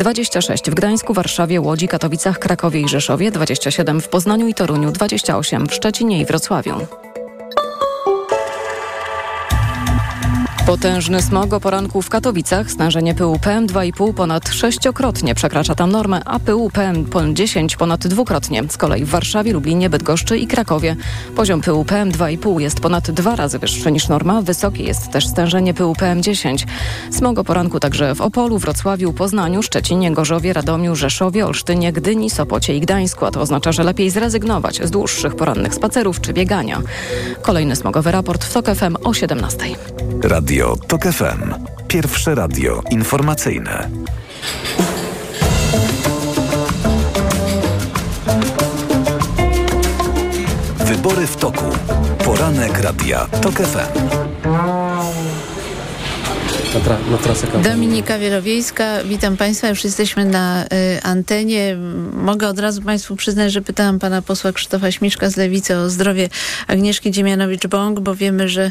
26 w Gdańsku, Warszawie, Łodzi, Katowicach, Krakowie i Rzeszowie, 27 w Poznaniu i Toruniu, 28 w Szczecinie i Wrocławiu. Potężny smog o poranku w Katowicach. Stężenie pyłu PM2,5 ponad sześciokrotnie przekracza tam normę, a pyłu PM10 ponad dwukrotnie. Z kolei w Warszawie, Lublinie, Bydgoszczy i Krakowie poziom pyłu PM2,5 jest ponad dwa razy wyższy niż norma. Wysokie jest też stężenie pyłu PM10. Smog o poranku także w Opolu, Wrocławiu, Poznaniu, Szczecinie, Gorzowie, Radomiu, Rzeszowie, Olsztynie, Gdyni, Sopocie i Gdańsku. A to oznacza, że lepiej zrezygnować z dłuższych porannych spacerów czy biegania. Kolejny smogowy raport w TOK FM o 17. Radio TOK FM. Pierwsze radio informacyjne. Wybory w toku. Poranek Radia TOK FM na, tra na trasę kampanii. Dominika Wielowiejska, witam Państwa, już jesteśmy na y, antenie. Mogę od razu Państwu przyznać, że pytałam Pana posła Krzysztofa Śmiszka z Lewicy o zdrowie Agnieszki Dziemianowicz-Bąk, bo wiemy, że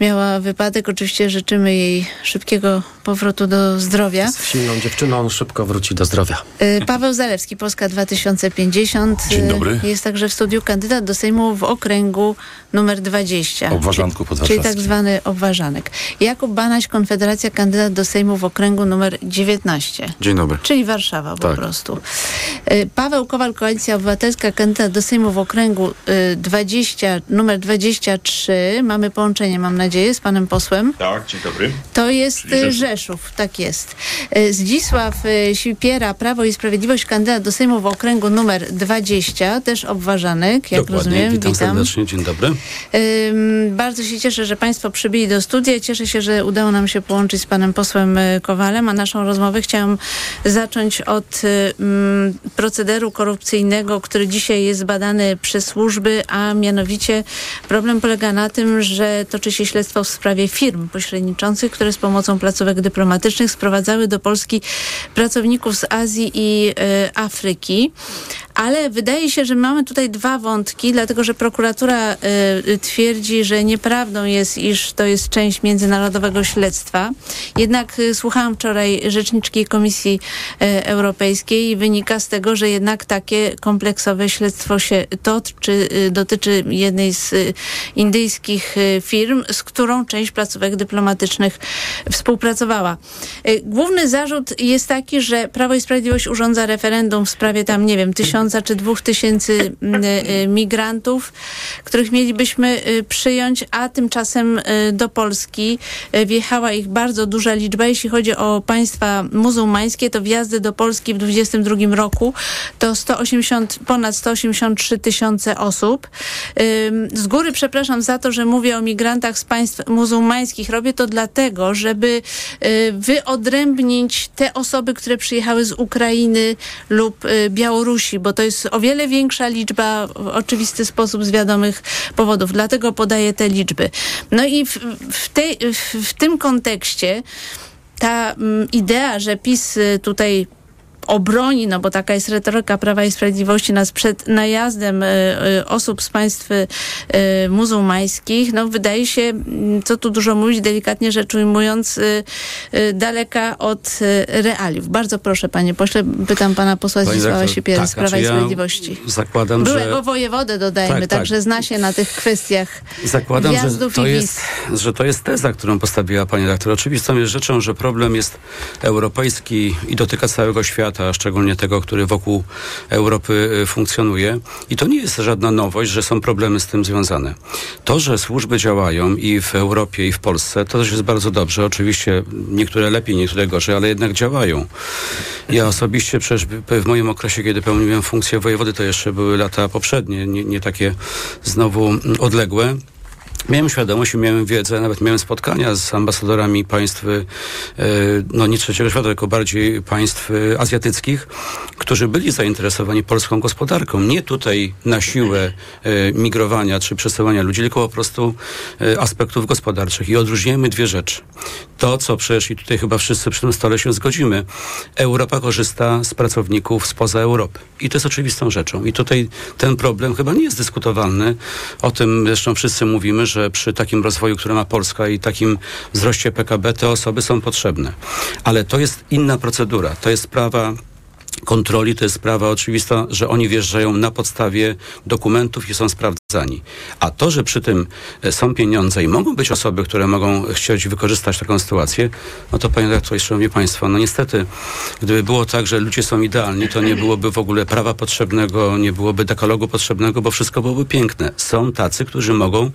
miała wypadek. Oczywiście życzymy jej szybkiego powrotu do zdrowia. Z silną dziewczyną on szybko wróci do zdrowia. Y, Paweł Zalewski, Polska 2050. Dzień dobry. Y, jest także w studiu kandydat do Sejmu w okręgu numer 20. Obwarzanku Czyli tak zwany obwarzanek. Jakub Banaś, Konfederacja Konfederacja kandydat do Sejmu w okręgu numer 19. Dzień dobry. Czyli Warszawa po tak. prostu. Y, Paweł Kowal, Koalicja Obywatelska, kandydat do Sejmu w okręgu 20, y, numer 23. Mamy połączenie, mam nadzieję, z panem posłem. Tak, dzień dobry. To jest Rzeszów. Rzeszów, tak jest. Zdzisław Sipiera, Prawo i Sprawiedliwość, kandydat do Sejmu w okręgu numer 20, też obważanek, jak Dokładnie. rozumiem. Witam, Witam serdecznie, dzień dobry. bardzo się cieszę, że państwo przybyli do studia. Cieszę się, że udało nam się połączyć z panem posłem e, Kowalem, a naszą rozmowę chciałam zacząć od um, procederu korupcyjnego, który dzisiaj jest badany przez służby, a mianowicie problem polega na tym, że toczy się śledztwo w sprawie firm pośredniczących, które z pomocą placówek dyplomatycznych sprowadzały do Polski pracowników z Azji i y, Afryki. Ale wydaje się, że mamy tutaj dwa wątki, dlatego że prokuratura y, twierdzi, że nieprawdą jest, iż to jest część międzynarodowego śledztwa. Jednak y, słuchałam wczoraj rzeczniczki Komisji y, Europejskiej i wynika z tego, że jednak takie kompleksowe śledztwo się toczy, dotyczy jednej z indyjskich firm, z którą część placówek dyplomatycznych współpracowała. Główny zarzut jest taki, że Prawo i Sprawiedliwość urządza referendum w sprawie tam, nie wiem, tysiąca czy dwóch tysięcy mm, y, y, migrantów, których mielibyśmy y, przyjąć, a tymczasem do Polski wjechała ich bardzo duża liczba. Jeśli chodzi o państwa muzułmańskie, to wjazdy do Polski w 2022 roku to 180, ponad 183 tysiące osób. Z góry przepraszam za to, że mówię o migrantach z państw muzułmańskich. Robię to dlatego, żeby wyodrębnić te osoby, które przyjechały z Ukrainy lub Białorusi, bo to jest o wiele większa liczba w oczywisty sposób z wiadomych powodów. Dlatego podaję te liczby. No i w, w, tej, w tym kontekście ta mm, idea, że PiS y, tutaj obroni, no bo taka jest retoryka Prawa i Sprawiedliwości nas przed najazdem y, y, osób z państw y, muzułmańskich, no wydaje się, co tu dużo mówić, delikatnie rzecz ujmując, daleka od realiów. Bardzo proszę, panie pośle, pytam pana posła Zdzisława Sipiery tak, z Prawa znaczy i Sprawiedliwości. Ja zakładam, Byłego że... wojewodę dodajmy, tak, także tak. zna się na tych kwestiach Zakładam, że to, jest, że to jest teza, którą postawiła pani doktor. Oczywistą jest rzeczą, że problem jest europejski i dotyka całego świata świata, szczególnie tego, który wokół Europy y, funkcjonuje. I to nie jest żadna nowość, że są problemy z tym związane. To, że służby działają i w Europie, i w Polsce, to też jest bardzo dobrze. Oczywiście niektóre lepiej, niektóre gorzej, ale jednak działają. Ja osobiście przecież w moim okresie, kiedy pełniłem funkcję wojewody, to jeszcze były lata poprzednie, nie, nie takie znowu mm, odległe. Miałem świadomość miałem wiedzę, nawet miałem spotkania z ambasadorami państw, e, no nie trzeciego świata, tylko bardziej państw azjatyckich, którzy byli zainteresowani polską gospodarką. Nie tutaj na siłę e, migrowania czy przesyłania ludzi, tylko po prostu e, aspektów gospodarczych. I odróżniamy dwie rzeczy. To, co przecież i tutaj chyba wszyscy przy tym stole się zgodzimy. Europa korzysta z pracowników spoza Europy. I to jest oczywistą rzeczą. I tutaj ten problem chyba nie jest dyskutowalny. O tym zresztą wszyscy mówimy, że przy takim rozwoju, który ma Polska i takim wzroście PKB, te osoby są potrzebne. Ale to jest inna procedura. To jest sprawa kontroli to jest sprawa oczywista, że oni wjeżdżają na podstawie dokumentów i są sprawdzani. A to, że przy tym e, są pieniądze i mogą być osoby, które mogą chcieć wykorzystać taką sytuację, no to panie redaktorze, szanowni państwo, no niestety, gdyby było tak, że ludzie są idealni, to nie byłoby w ogóle prawa potrzebnego, nie byłoby dekalogu potrzebnego, bo wszystko byłoby piękne. Są tacy, którzy mogą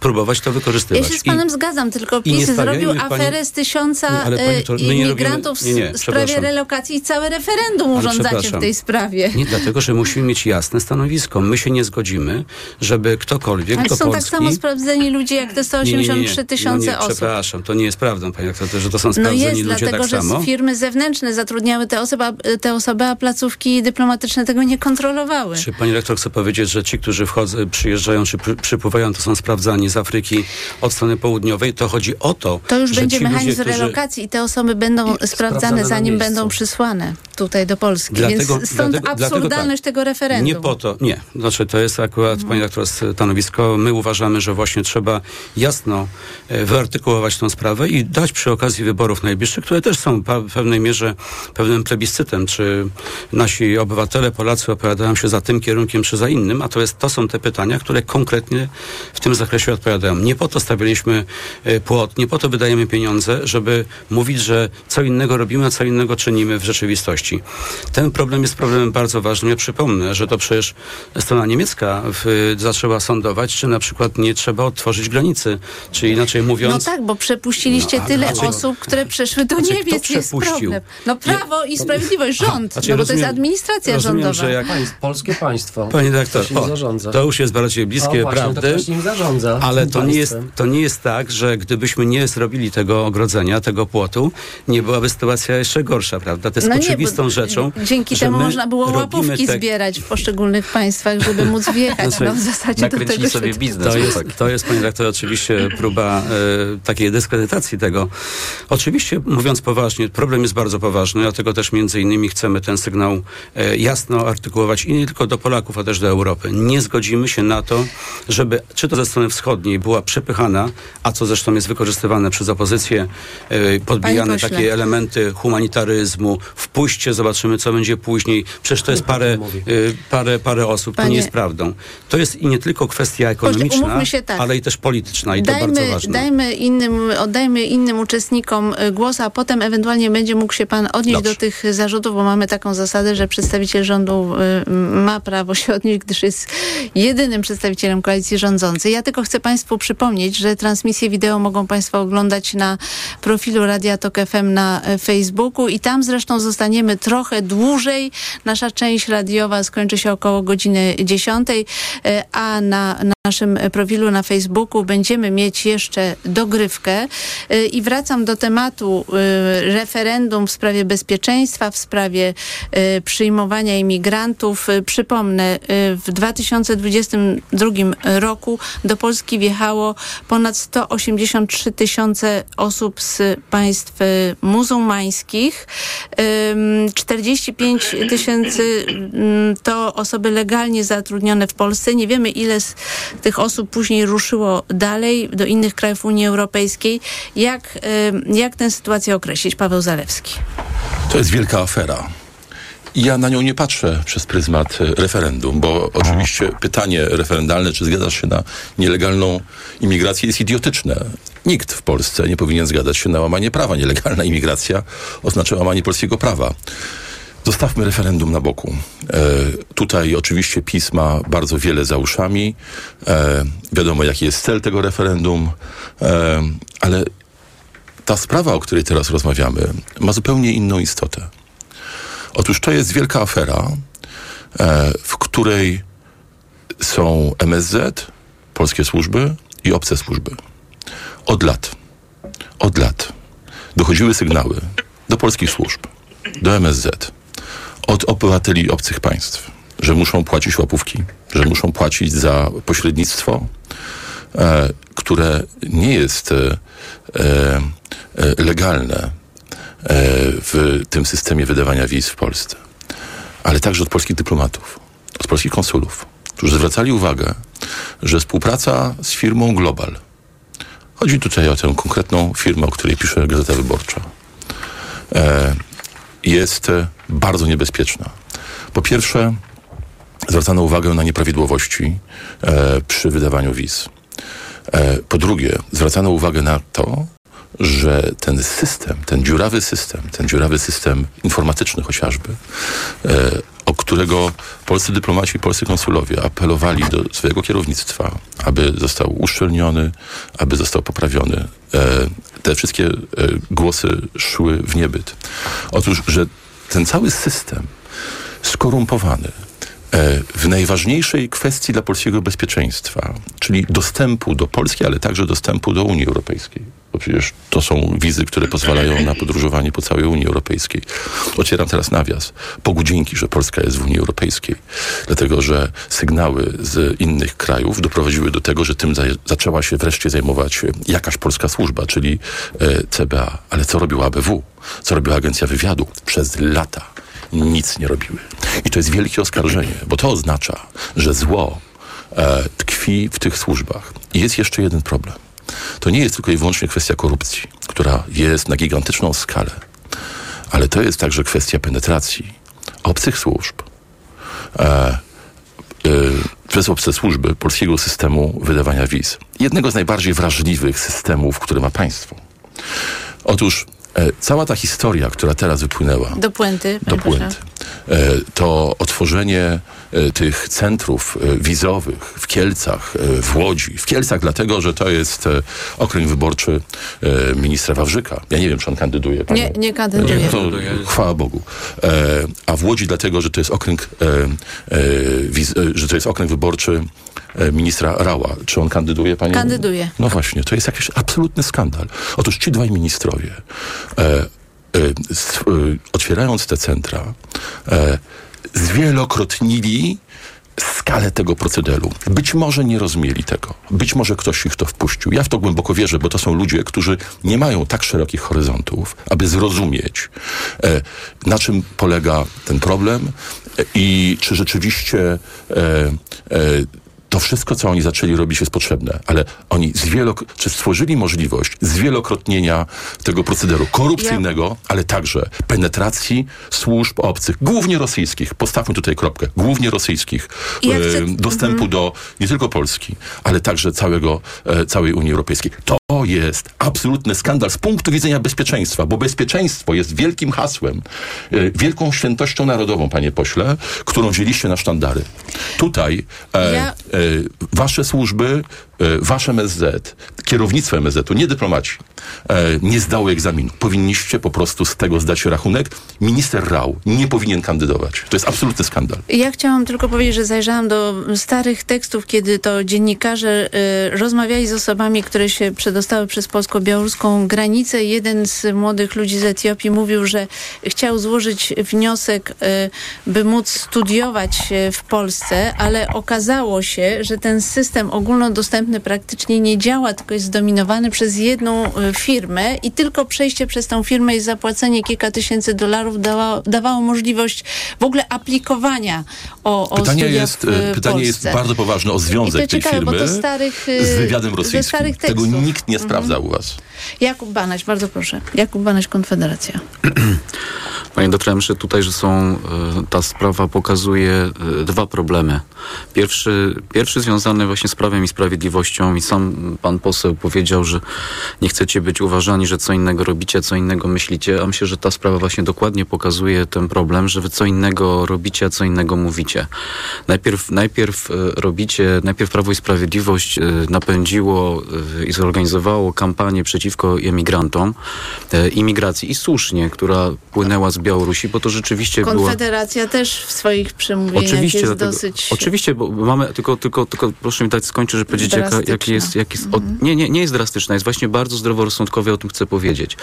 próbować to wykorzystywać. Ja się z panem I, zgadzam, tylko PiS zrobił aferę pani, z tysiąca nie, pani, to, imigrantów nie, nie, w sprawie relokacji i całe referendum urządzacie w tej sprawie. Nie, dlatego, że musimy mieć jasne stanowisko. My się nie zgodzimy, żeby ktokolwiek Ale do są Polski... tak samo sprawdzeni ludzie, jak te 183 tysiące no osób. Przepraszam, to nie jest prawdą, panie doktorze, że to są sprawdzeni no jest, ludzie dlatego, tak że samo. firmy zewnętrzne zatrudniały te osoby, te osoby, a placówki dyplomatyczne tego nie kontrolowały. Czy pani rektor chce powiedzieć, że ci, którzy wchodzą, przyjeżdżają czy przy, przypływają, to są sprawdzani z Afryki od strony południowej, to chodzi o to, To już że będzie ci mechanizm ludzie, relokacji i te osoby będą I sprawdzane, zanim będą przysłane tutaj do Polski. Dlatego- Więc stąd dlatego- dlatego absurdalność tak. tego referendum. Nie po to, nie. Znaczy, to jest akurat, Mhm. pani doktor, stanowisko. My uważamy, że właśnie trzeba jasno e, wyartykułować tę sprawę i dać przy okazji wyborów najbliższych, które też są w pewnej mierze pewnym plebiscytem, czy nasi obywatele, Polacy opowiadają się za tym kierunkiem, czy za innym, a to, jest, to są te pytania, które konkretnie w tym zakresie odpowiadają. Nie po to stawialiśmy e, płot, nie po to wydajemy pieniądze, żeby mówić, że co innego robimy, a co innego czynimy w rzeczywistości. Ten problem jest problemem bardzo ważnym. Ja przypomnę, że to przecież strona niemiecka w, zaczęła sądować, czy na przykład nie trzeba otworzyć granicy, czy inaczej mówiąc... No tak, bo przepuściliście No, tyle dlaczego? osób, które przeszły do Znaczy, Niemiec. kto Jest przepuścił? problem. No prawo i sprawiedliwość, rząd, Znaczy, no bo to jest rozumiem- administracja rozumiem, rządowa. że jak Państw, polskie państwo. Panie dyrektor, To nie o, już jest bardziej bliskie o, właśnie, prawdy. To. Ale to nie, jest, to nie jest tak, że gdybyśmy nie zrobili tego ogrodzenia, tego płotu, nie byłaby sytuacja jeszcze gorsza, prawda? To jest No nie, oczywistą bo rzeczą. Dzięki temu można było łapówki te- zbierać w poszczególnych państwach, żeby móc wjechać. Znaczy, no w zasadzie do tego sobie się- biznes. To jest, chłopaki. to jest, panie redaktor, oczywiście próba e, takiej dyskredytacji tego. Oczywiście, mówiąc poważnie, problem jest bardzo poważny, dlatego też między innymi chcemy ten sygnał e, jasno artykułować i nie tylko do Polaków, a też do Europy. Nie zgodzimy się na to, żeby, czy to ze strony wschodniej była przepychana, a co zresztą jest wykorzystywane przez opozycję, e, podbijane takie elementy humanitaryzmu, wpuśćcie, zobaczymy, co będzie później. Przecież to jest parę, e, parę, parę osób. To Panie- nie jest prawdą. To jest i nie tylko kwestia ekonomiczna, tak. ale i też polityczna i to bardzo Dajmy, ważne. dajmy innym, oddajmy innym uczestnikom y, głos, a potem ewentualnie będzie mógł się pan odnieść Dobrze. do tych zarzutów, bo mamy taką zasadę, że przedstawiciel rządu y, ma prawo się odnieść, gdyż jest jedynym przedstawicielem koalicji rządzącej. Ja tylko chcę państwu przypomnieć, że transmisję wideo mogą państwo oglądać na profilu Radia Tok FM na y, Facebooku i tam zresztą zostaniemy trochę dłużej. Nasza część radiowa skończy się około godziny 10, y, a na, na naszym profilu na Facebooku będziemy mieć jeszcze dogrywkę. Y, I wracam do tematu y, referendum w sprawie bezpieczeństwa, w sprawie przyjmowania imigrantów. Przypomnę, w 2022 roku do Polski wjechało ponad 183 tysiące osób z państw muzułmańskich. Ym, 45 tysięcy mm, to osoby legalnie zatrudnione w Polsce. Nie wiemy, ile z tych osób później ruszyło dalej do innych krajów Unii Europejskiej. Jak, ym, jak tę sytuację określić? Paweł Zalewski. To jest wielka afera. Ja na nią nie patrzę przez pryzmat e, referendum, bo oczywiście pytanie referendalne, czy zgadzasz się na nielegalną imigrację, jest idiotyczne. Nikt w Polsce nie powinien zgadzać się na łamanie prawa. Nielegalna imigracja oznacza łamanie polskiego prawa. Zostawmy referendum na boku. E, tutaj oczywiście PiS ma bardzo wiele za uszami. E, wiadomo, jaki jest cel tego referendum, e, ale ta sprawa, o której teraz rozmawiamy, ma zupełnie inną istotę. Otóż to jest wielka afera, e, w której są MSZ, polskie służby i obce służby. Od lat, od lat dochodziły sygnały do polskich służb, do MSZ od obywateli obcych państw, że muszą płacić łapówki, że muszą płacić za pośrednictwo, e, które nie jest e, e, legalne w tym systemie wydawania wiz w Polsce, ale także od polskich dyplomatów, od polskich konsulów, którzy zwracali uwagę, że współpraca z firmą Global, chodzi tutaj o tę konkretną firmę, o której pisze Gazeta Wyborcza, jest bardzo niebezpieczna. Po pierwsze, zwracano uwagę na nieprawidłowości e, przy wydawaniu wiz. E, po drugie, zwracano uwagę na to, że ten system, ten dziurawy system, ten dziurawy system informatyczny chociażby, e, o którego polscy dyplomaci i polscy konsulowie apelowali do swojego kierownictwa, aby został uszczelniony, aby został poprawiony. E, te wszystkie e, głosy szły w niebyt. Otóż, że ten cały system skorumpowany, e, w najważniejszej kwestii dla polskiego bezpieczeństwa, czyli dostępu do Polski, ale także dostępu do Unii Europejskiej. Bo przecież to są wizy, które pozwalają na podróżowanie po całej Unii Europejskiej. Otwieram teraz nawias. Bogu dzięki, że Polska jest w Unii Europejskiej. Dlatego, że sygnały z innych krajów doprowadziły do tego, że tym za zaczęła się wreszcie zajmować jakaś polska służba, czyli e, CBA. Ale co robiła ABW? Co robiła Agencja Wywiadu? Przez lata nic nie robiły. I to jest wielkie oskarżenie, bo to oznacza, że zło e, tkwi w tych służbach. I jest jeszcze jeden problem. To nie jest tylko i wyłącznie kwestia korupcji, która jest na gigantyczną skalę, ale to jest także kwestia penetracji obcych służb e, e, przez obce służby polskiego systemu wydawania wiz. Jednego z najbardziej wrażliwych systemów, które ma państwo. Otóż e, cała ta historia, która teraz wypłynęła Do puenty. do puenty. E, To otworzenie tych centrów e, wizowych w Kielcach, e, w Łodzi. W Kielcach dlatego, że to jest e, okręg wyborczy e, ministra Wawrzyka. Ja nie wiem, czy on kandyduje. panie- Nie, nie kandyduje. Nie, to chwała Bogu. E, a w Łodzi dlatego, że to jest okręg, e, e, e, że to jest okręg wyborczy e, ministra Rała. Czy on kandyduje, panie? Kandyduje. No właśnie, to jest jakiś absolutny skandal. Otóż ci dwaj ministrowie, e, e, e, otwierając te centra, e, zwielokrotnili skalę tego procederu. Być może nie rozumieli tego. Być może ktoś ich to wpuścił. Ja w to głęboko wierzę, bo to są ludzie, którzy nie mają tak szerokich horyzontów, aby zrozumieć, e, na czym polega ten problem e, i czy rzeczywiście e, e, to wszystko, co oni zaczęli robić, jest potrzebne, ale oni zwielok- czy stworzyli możliwość zwielokrotnienia tego procederu korupcyjnego, ale także penetracji służb obcych, głównie rosyjskich. Postawmy tutaj kropkę. Głównie rosyjskich. Ja e, chcę- dostępu do nie tylko Polski, ale także całego, e, całej Unii Europejskiej. To jest absolutny skandal z punktu widzenia bezpieczeństwa, bo bezpieczeństwo jest wielkim hasłem, e, wielką świętością narodową, panie pośle, którą wzięliście na sztandary. Tutaj e, Ja- e, wasze służby, e, wasze MSZ, kierownictwo MSZ-u, nie dyplomaci, e, nie zdały egzaminu. Powinniście po prostu z tego zdać rachunek. Minister Rał nie powinien kandydować. To jest absolutny skandal. Ja chciałam tylko powiedzieć, że zajrzałam do starych tekstów, kiedy to dziennikarze y, rozmawiali z osobami, które się przedostały przez polsko-białoruską granicę. Jeden z młodych ludzi z Etiopii mówił, że chciał złożyć wniosek, y, by móc studiować y, w Polsce, ale okazało się, że ten system ogólnodostępny praktycznie nie działa, tylko jest zdominowany przez jedną y, firmę i tylko przejście przez tą firmę i zapłacenie kilka tysięcy dolarów dawa, dawało możliwość w ogóle aplikowania o, o Pytanie jest, e, pytanie jest Polsce. bardzo poważne o związek tej ciekawe, firmy starych, z wywiadem rosyjskim. Tego nikt nie sprawdza u was. Jakub Banaś, bardzo proszę. Jakub Banaś, Konfederacja. Panie doktorze, tutaj, że są, e, ta sprawa pokazuje e, dwa problemy. Pierwszy, pierwszy związany właśnie z prawem i sprawiedliwością i sam pan poseł powiedział, że nie chcecie być uważani, że co innego robicie, co innego myślicie, a myślę, że ta sprawa właśnie dokładnie pokazuje ten problem, że wy co innego robicie, a co innego mówicie. Najpierw, najpierw e, robicie, najpierw Prawo i Sprawiedliwość napędziło i zorganizowało kampanię przeciwko emigrantom, e, imigracji i słusznie, która płynęła z Białorusi, bo to rzeczywiście była... Konfederacja też w swoich przemówieniach oczywiście, jest dlatego, dosyć... Oczywiście, bo mamy, tylko, tylko, tylko proszę mi dać skończyć, żeby powiedzieć, jaka, jaki jest... Jak jest mhm. nie, nie, nie jest drastyczna, jest właśnie bardzo zdroworozsądkowe, o tym chcę powiedzieć.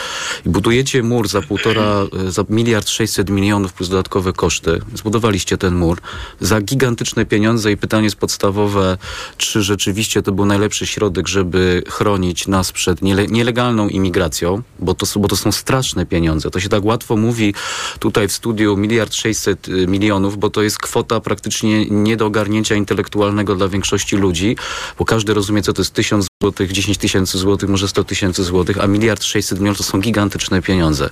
Budujecie mur za półtora, za miliard sześćset milionów plus dodatkowe koszty. Zbudowaliście ten mur za gigantyczne pieniądze i pytanie jest podstawowe, czy rzeczywiście to był najlepszy środek, żeby chronić nas przed niele nielegalną imigracją, bo to, bo to są straszne pieniądze. To się tak łatwo mówi tutaj w studiu miliard sześćset y, milionów, bo to jest kwota praktycznie nie do ogarnięcia intelektualnego dla większości ludzi, bo każdy rozumie, co to jest tysiąc złotych, 10 tysięcy złotych, może 100 tysięcy złotych, a miliard 600 milionów to są gigantyczne pieniądze.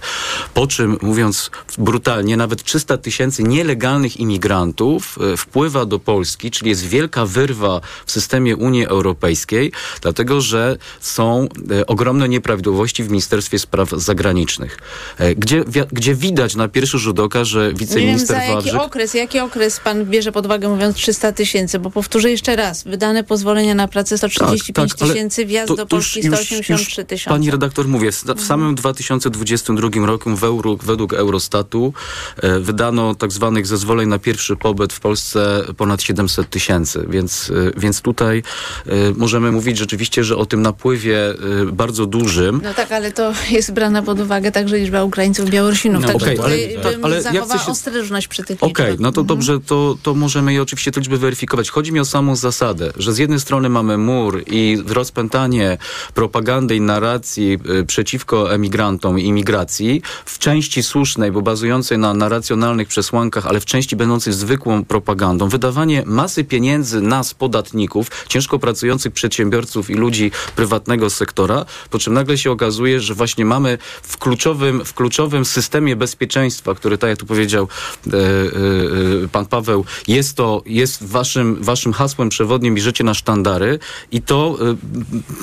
Po czym, mówiąc brutalnie, nawet 300 tysięcy nielegalnych imigrantów e, wpływa do Polski, czyli jest wielka wyrwa w systemie Unii Europejskiej, dlatego że są e, ogromne nieprawidłowości w Ministerstwie Spraw Zagranicznych, e, gdzie, gdzie widać na pierwszy rzut oka, że wiceminister Nie wiem, za jaki okres, jaki okres pan bierze pod uwagę mówiąc 300 tysięcy, bo powtórzę jeszcze raz, wydane pozwolenia na pracę 135 tak, tak, tysięcy, wjazd to, do Polski 183 tysiące. Pani redaktor, mówię, w mhm. samym 2022 roku w Euro, według Eurostatu e, wydano tak zwanych zezwoleń na pierwszy pobyt w Polsce ponad 700 tysięcy, więc, e, więc tutaj e, możemy mówić rzeczywiście, że o tym napływie e, bardzo dużym. No tak, ale to jest brana pod uwagę także liczba Ukraińców, Białorusinów, no, także okay, ale, tak, ale zachowała się... ostrożność przy tych Okej, okay, no to mhm. dobrze, to, to możemy je oczywiście te liczby weryfikować. Chodzi mi o samą zasadę, że z jednej strony mamy mur i rozpętanie propagandy i narracji y, przeciwko emigrantom i imigracji, w części słusznej, bo bazującej na, na racjonalnych przesłankach, ale w części będącej zwykłą propagandą, wydawanie masy pieniędzy nas, podatników, ciężko pracujących przedsiębiorców i ludzi prywatnego sektora, po czym nagle się okazuje, że właśnie mamy w kluczowym, w kluczowym systemie bezpieczeństwa, który, tak jak tu powiedział e, e, pan Paweł, jest to, jest waszym, waszym hasłem przewodnim i życie na sztandary. I to e,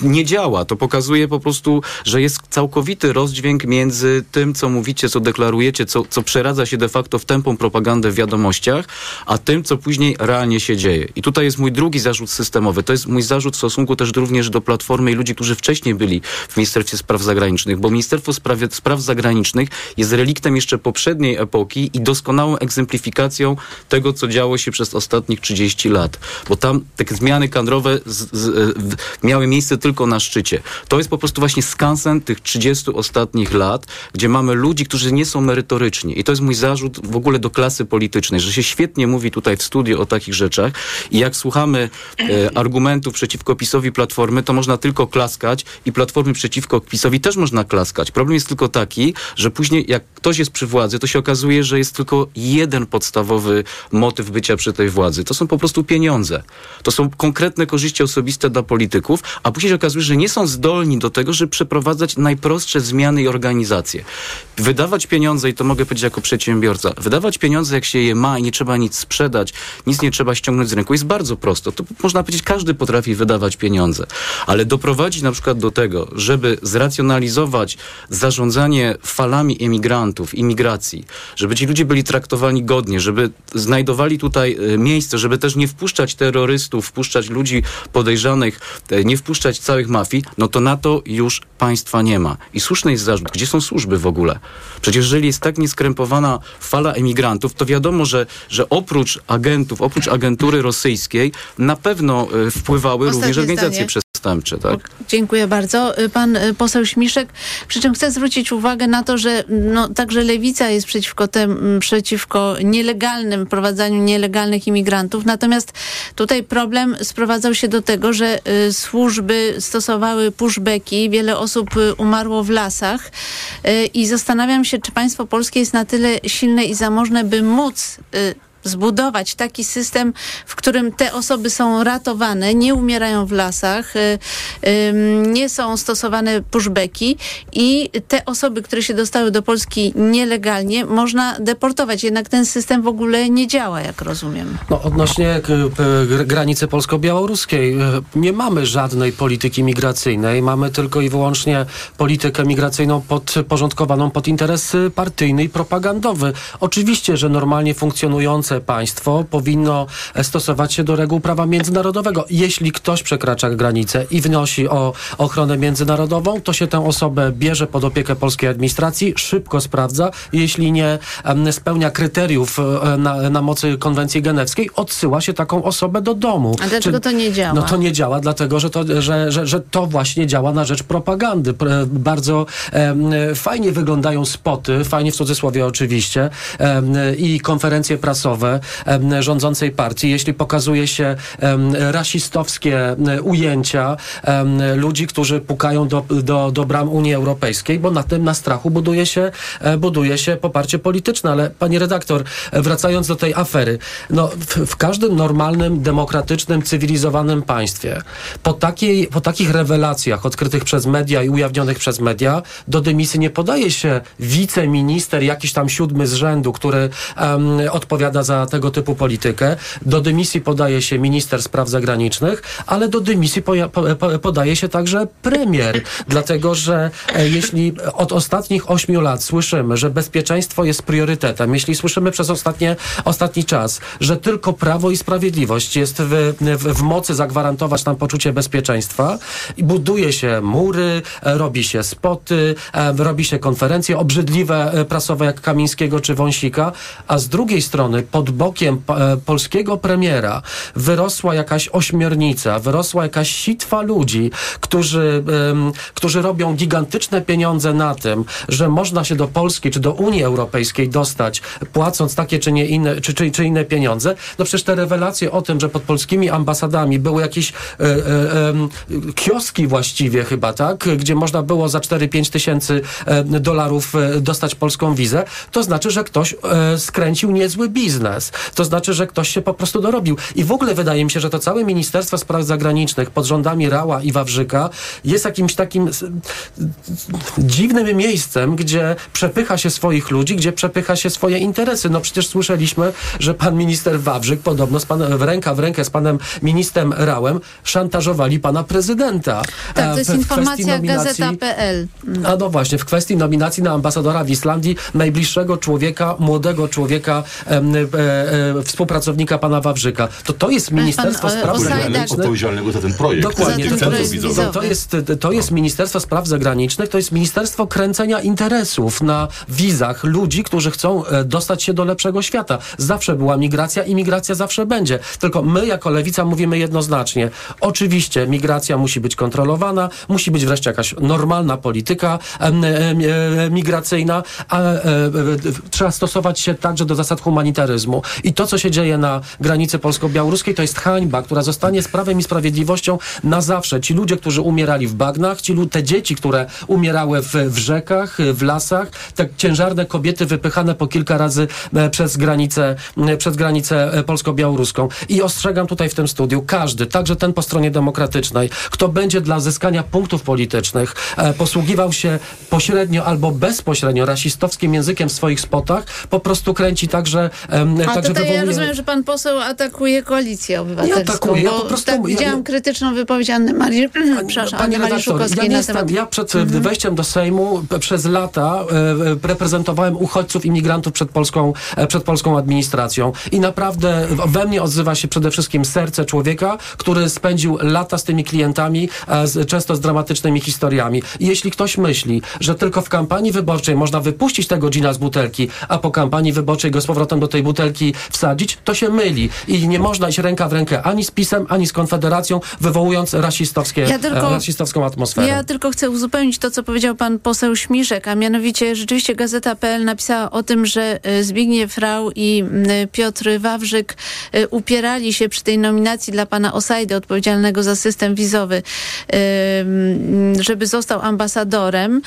nie działa. To pokazuje po prostu, że jest całkowity rozdźwięk między tym, co mówicie, co deklarujecie, co, co przeradza się de facto w tempą propagandę w wiadomościach, a tym, co później realnie się dzieje. I tutaj jest mój drugi zarzut systemowy. To jest mój zarzut w stosunku też również do Platformy i ludzi, którzy wcześniej byli w Ministerstwie Spraw Zagranicznych, bo Ministerstwo Spraw, Spraw Zagranicznych jest reliktem jeszcze poprzedniej epoki i doskonałą egzemplifikacją tego, co działo się przez ostatnich 30 lat. Bo tam te zmiany kadrowe z, z, miały miejsce tylko na szczycie. To jest po prostu właśnie skansen tych 30 ostatnich lat, gdzie mamy ludzi, którzy nie są merytoryczni. I to jest mój zarzut w ogóle do klasy politycznej, że się świetnie mówi tutaj w studiu o takich rzeczach i jak słuchamy e, argumentów przeciwko PiSowi Platformy, to można tylko klaskać i Platformy przeciwko PiSowi też można klaskać. Problem jest tylko taki, że później jak ktoś jest przy władzy, to się okazuje, że jest tylko jeden podstawowy motyw bycia przy tej władzy. To są po prostu pieniądze. To są konkretne korzyści osobiste dla polityków, a później się okazuje, że nie są zdolni do tego, żeby przeprowadzać najprostsze zmiany i organizacje. Wydawać pieniądze, i to mogę powiedzieć jako przedsiębiorca, wydawać pieniądze, jak się je ma i nie trzeba nic sprzedać, nic nie trzeba ściągnąć z rynku, jest bardzo prosto. To można powiedzieć, każdy potrafi wydawać pieniądze. Ale doprowadzić na przykład do tego, żeby zracjonalizować zarządzanie falami emigrantów, imigracji, żeby ci ludzie byli traktowani godnie, żeby znajdowali tutaj e, miejsce, żeby też nie wpuszczać terrorystów, wpuszczać ludzi podejrzanych, e, nie wpuszczać całych mafii, no to na to już państwa nie ma. I słuszny jest zarzut. Gdzie są służby w ogóle? Przecież jeżeli jest tak nieskrępowana fala emigrantów, to wiadomo, że, że oprócz agentów, oprócz agentury rosyjskiej, na pewno e, wpływały Ostatnie również organizacje zdanie. Przestępcze. Tak? Dziękuję bardzo. E, pan e, poseł Śmiszek, przy czym chcę zwrócić uwagę na to, że no, także lewica jest przeciwko, tem, przeciwko nielegalnym prowadzeniu nielegalnych imigrantów, natomiast tutaj problem sprowadzał się do tego, że y, służby stosowały pushbacki, wiele osób umarło w lasach y, i zastanawiam się, czy państwo polskie jest na tyle silne i zamożne, by móc y, zbudować taki system, w którym te osoby są ratowane, nie umierają w lasach, y, nie są stosowane pushbacki i te osoby, które się dostały do Polski nielegalnie, można deportować. Jednak ten system w ogóle nie działa, jak rozumiem. No, odnośnie granicy polsko-białoruskiej, e, nie mamy żadnej polityki migracyjnej, mamy tylko i wyłącznie politykę migracyjną podporządkowaną pod interes partyjny i propagandowy. Oczywiście, że normalnie funkcjonujące działające państwo powinno stosować się do reguł prawa międzynarodowego. Jeśli ktoś przekracza granicę i wnosi o ochronę międzynarodową, to się tę osobę bierze pod opiekę polskiej administracji, szybko sprawdza. Jeśli nie spełnia kryteriów e, na, na mocy konwencji genewskiej, odsyła się taką osobę do domu. A dlaczego Czy, to nie działa? No to nie działa, dlatego że to, że, że, że to właśnie działa na rzecz propagandy. Bardzo e, fajnie wyglądają spoty, fajnie w cudzysłowie oczywiście, e, i konferencje prasowe rządzącej partii, jeśli pokazuje się rasistowskie ujęcia ludzi, którzy pukają do, do, do bram Unii Europejskiej, bo na tym na strachu buduje się, e, buduje się poparcie polityczne. Ale pani redaktor, wracając do tej afery, no w, w każdym normalnym, demokratycznym, cywilizowanym państwie po, takiej, po takich rewelacjach odkrytych przez media i ujawnionych przez media do dymisji nie podaje się wiceminister, jakiś tam siódmy z rzędu, który um, odpowiada za tego typu politykę. Do dymisji podaje się minister spraw zagranicznych, ale do dymisji po, po, podaje się także premier, dlatego że e, jeśli od ostatnich ośmiu lat słyszymy, że bezpieczeństwo jest priorytetem, jeśli słyszymy przez ostatnie, ostatni czas, że tylko prawo i sprawiedliwość jest w, w, w mocy zagwarantować nam poczucie bezpieczeństwa i buduje się mury, e, robi się spoty, e, robi się konferencje obrzydliwe prasowe jak Kamińskiego czy Wąsika, a z drugiej strony bokiem polskiego premiera wyrosła jakaś ośmiornica, wyrosła jakaś sitwa ludzi, którzy, którzy robią gigantyczne pieniądze na tym, że można się do Polski czy do Unii Europejskiej dostać, płacąc takie czy, nie inne, czy, czy, czy inne pieniądze, no przecież te rewelacje o tym, że pod polskimi ambasadami były jakieś e, e, e, kioski właściwie chyba, tak, gdzie można było za 4-5 tysięcy e, dolarów e, dostać polską wizę, to znaczy, że ktoś e, skręcił niezły biznes. To znaczy, że ktoś się po prostu dorobił. I w ogóle wydaje mi się, że to całe Ministerstwo Spraw Zagranicznych pod rządami Rała i Wawrzyka jest jakimś takim dziwnym miejscem, gdzie przepycha się swoich ludzi, gdzie przepycha się swoje interesy. No przecież słyszeliśmy, że pan minister Wawrzyk podobno z pan, w ręka w rękę z panem ministrem Rałem szantażowali pana prezydenta. Tak, to jest w, informacja gazeta.pl. A no właśnie, w kwestii nominacji na ambasadora w Islandii najbliższego człowieka, młodego człowieka, e, e, współpracownika pana Wawrzyka. To to jest Ministerstwo pan, Spraw Zagranicznych. Odpowiedzialnego za ten projekt. Dokładnie. To, to, jest, to, jest, to jest Ministerstwo Spraw Zagranicznych, to jest Ministerstwo Kręcenia Interesów na wizach ludzi, którzy chcą e, dostać się do lepszego świata. Zawsze była migracja i migracja zawsze będzie. Tylko my jako lewica mówimy jednoznacznie. Oczywiście migracja musi być kontrolowana, musi być wreszcie jakaś normalna polityka e, e, migracyjna, a trzeba stosować się także do zasad humanitaryzmu. I to, co się dzieje na granicy polsko-białoruskiej, to jest hańba, która zostanie z prawem i sprawiedliwością na zawsze. Ci ludzie, którzy umierali w bagnach, ci, te dzieci, które umierały w, w rzekach, w lasach, te ciężarne kobiety wypychane po kilka razy e, przez granicę, e, przez granicę e, polsko-białoruską. I ostrzegam tutaj w tym studiu, każdy, także ten po stronie demokratycznej, kto będzie dla zyskania punktów politycznych posługiwał się pośrednio albo bezpośrednio rasistowskim językiem w swoich spotach, po prostu kręci także, A także tutaj ja rozumiem, że pan poseł atakuje koalicję obywatelską. Nie atakuję, ja po prostu... Tak, widziałam ja, krytyczną wypowiedź Anny Marii, przepraszam, Anny Marii Szukowskiej ja, jestem, ja przed mhm. wejściem do Sejmu przez lata e, reprezentowałem uchodźców, imigrantów przed polską, e, przed polską administracją i naprawdę we mnie odzywa się przede wszystkim serce człowieka, który spędził lata z tymi klientami, e, z, często z dramatycznymi historiami. I jeśli ktoś myśli, że tylko w kampanii wyborczej można wypuścić tego gina z butelki, a po kampanii wyborczej go z powrotem do tej butelki wsadzić, to się myli. I nie można iść ręka w rękę ani z PiSem, ani z Konfederacją, wywołując rasistowskie, ja tylko, rasistowską atmosferę. Ja tylko chcę uzupełnić to, co powiedział pan poseł Śmiszek, a mianowicie rzeczywiście Gazeta.pl napisała o tym, że e, Zbigniew Rau i Piotr Wawrzyk e, upierali się przy tej nominacji dla pana Osajdy, odpowiedzialnego za system wizowy, żeby został ambasadorem.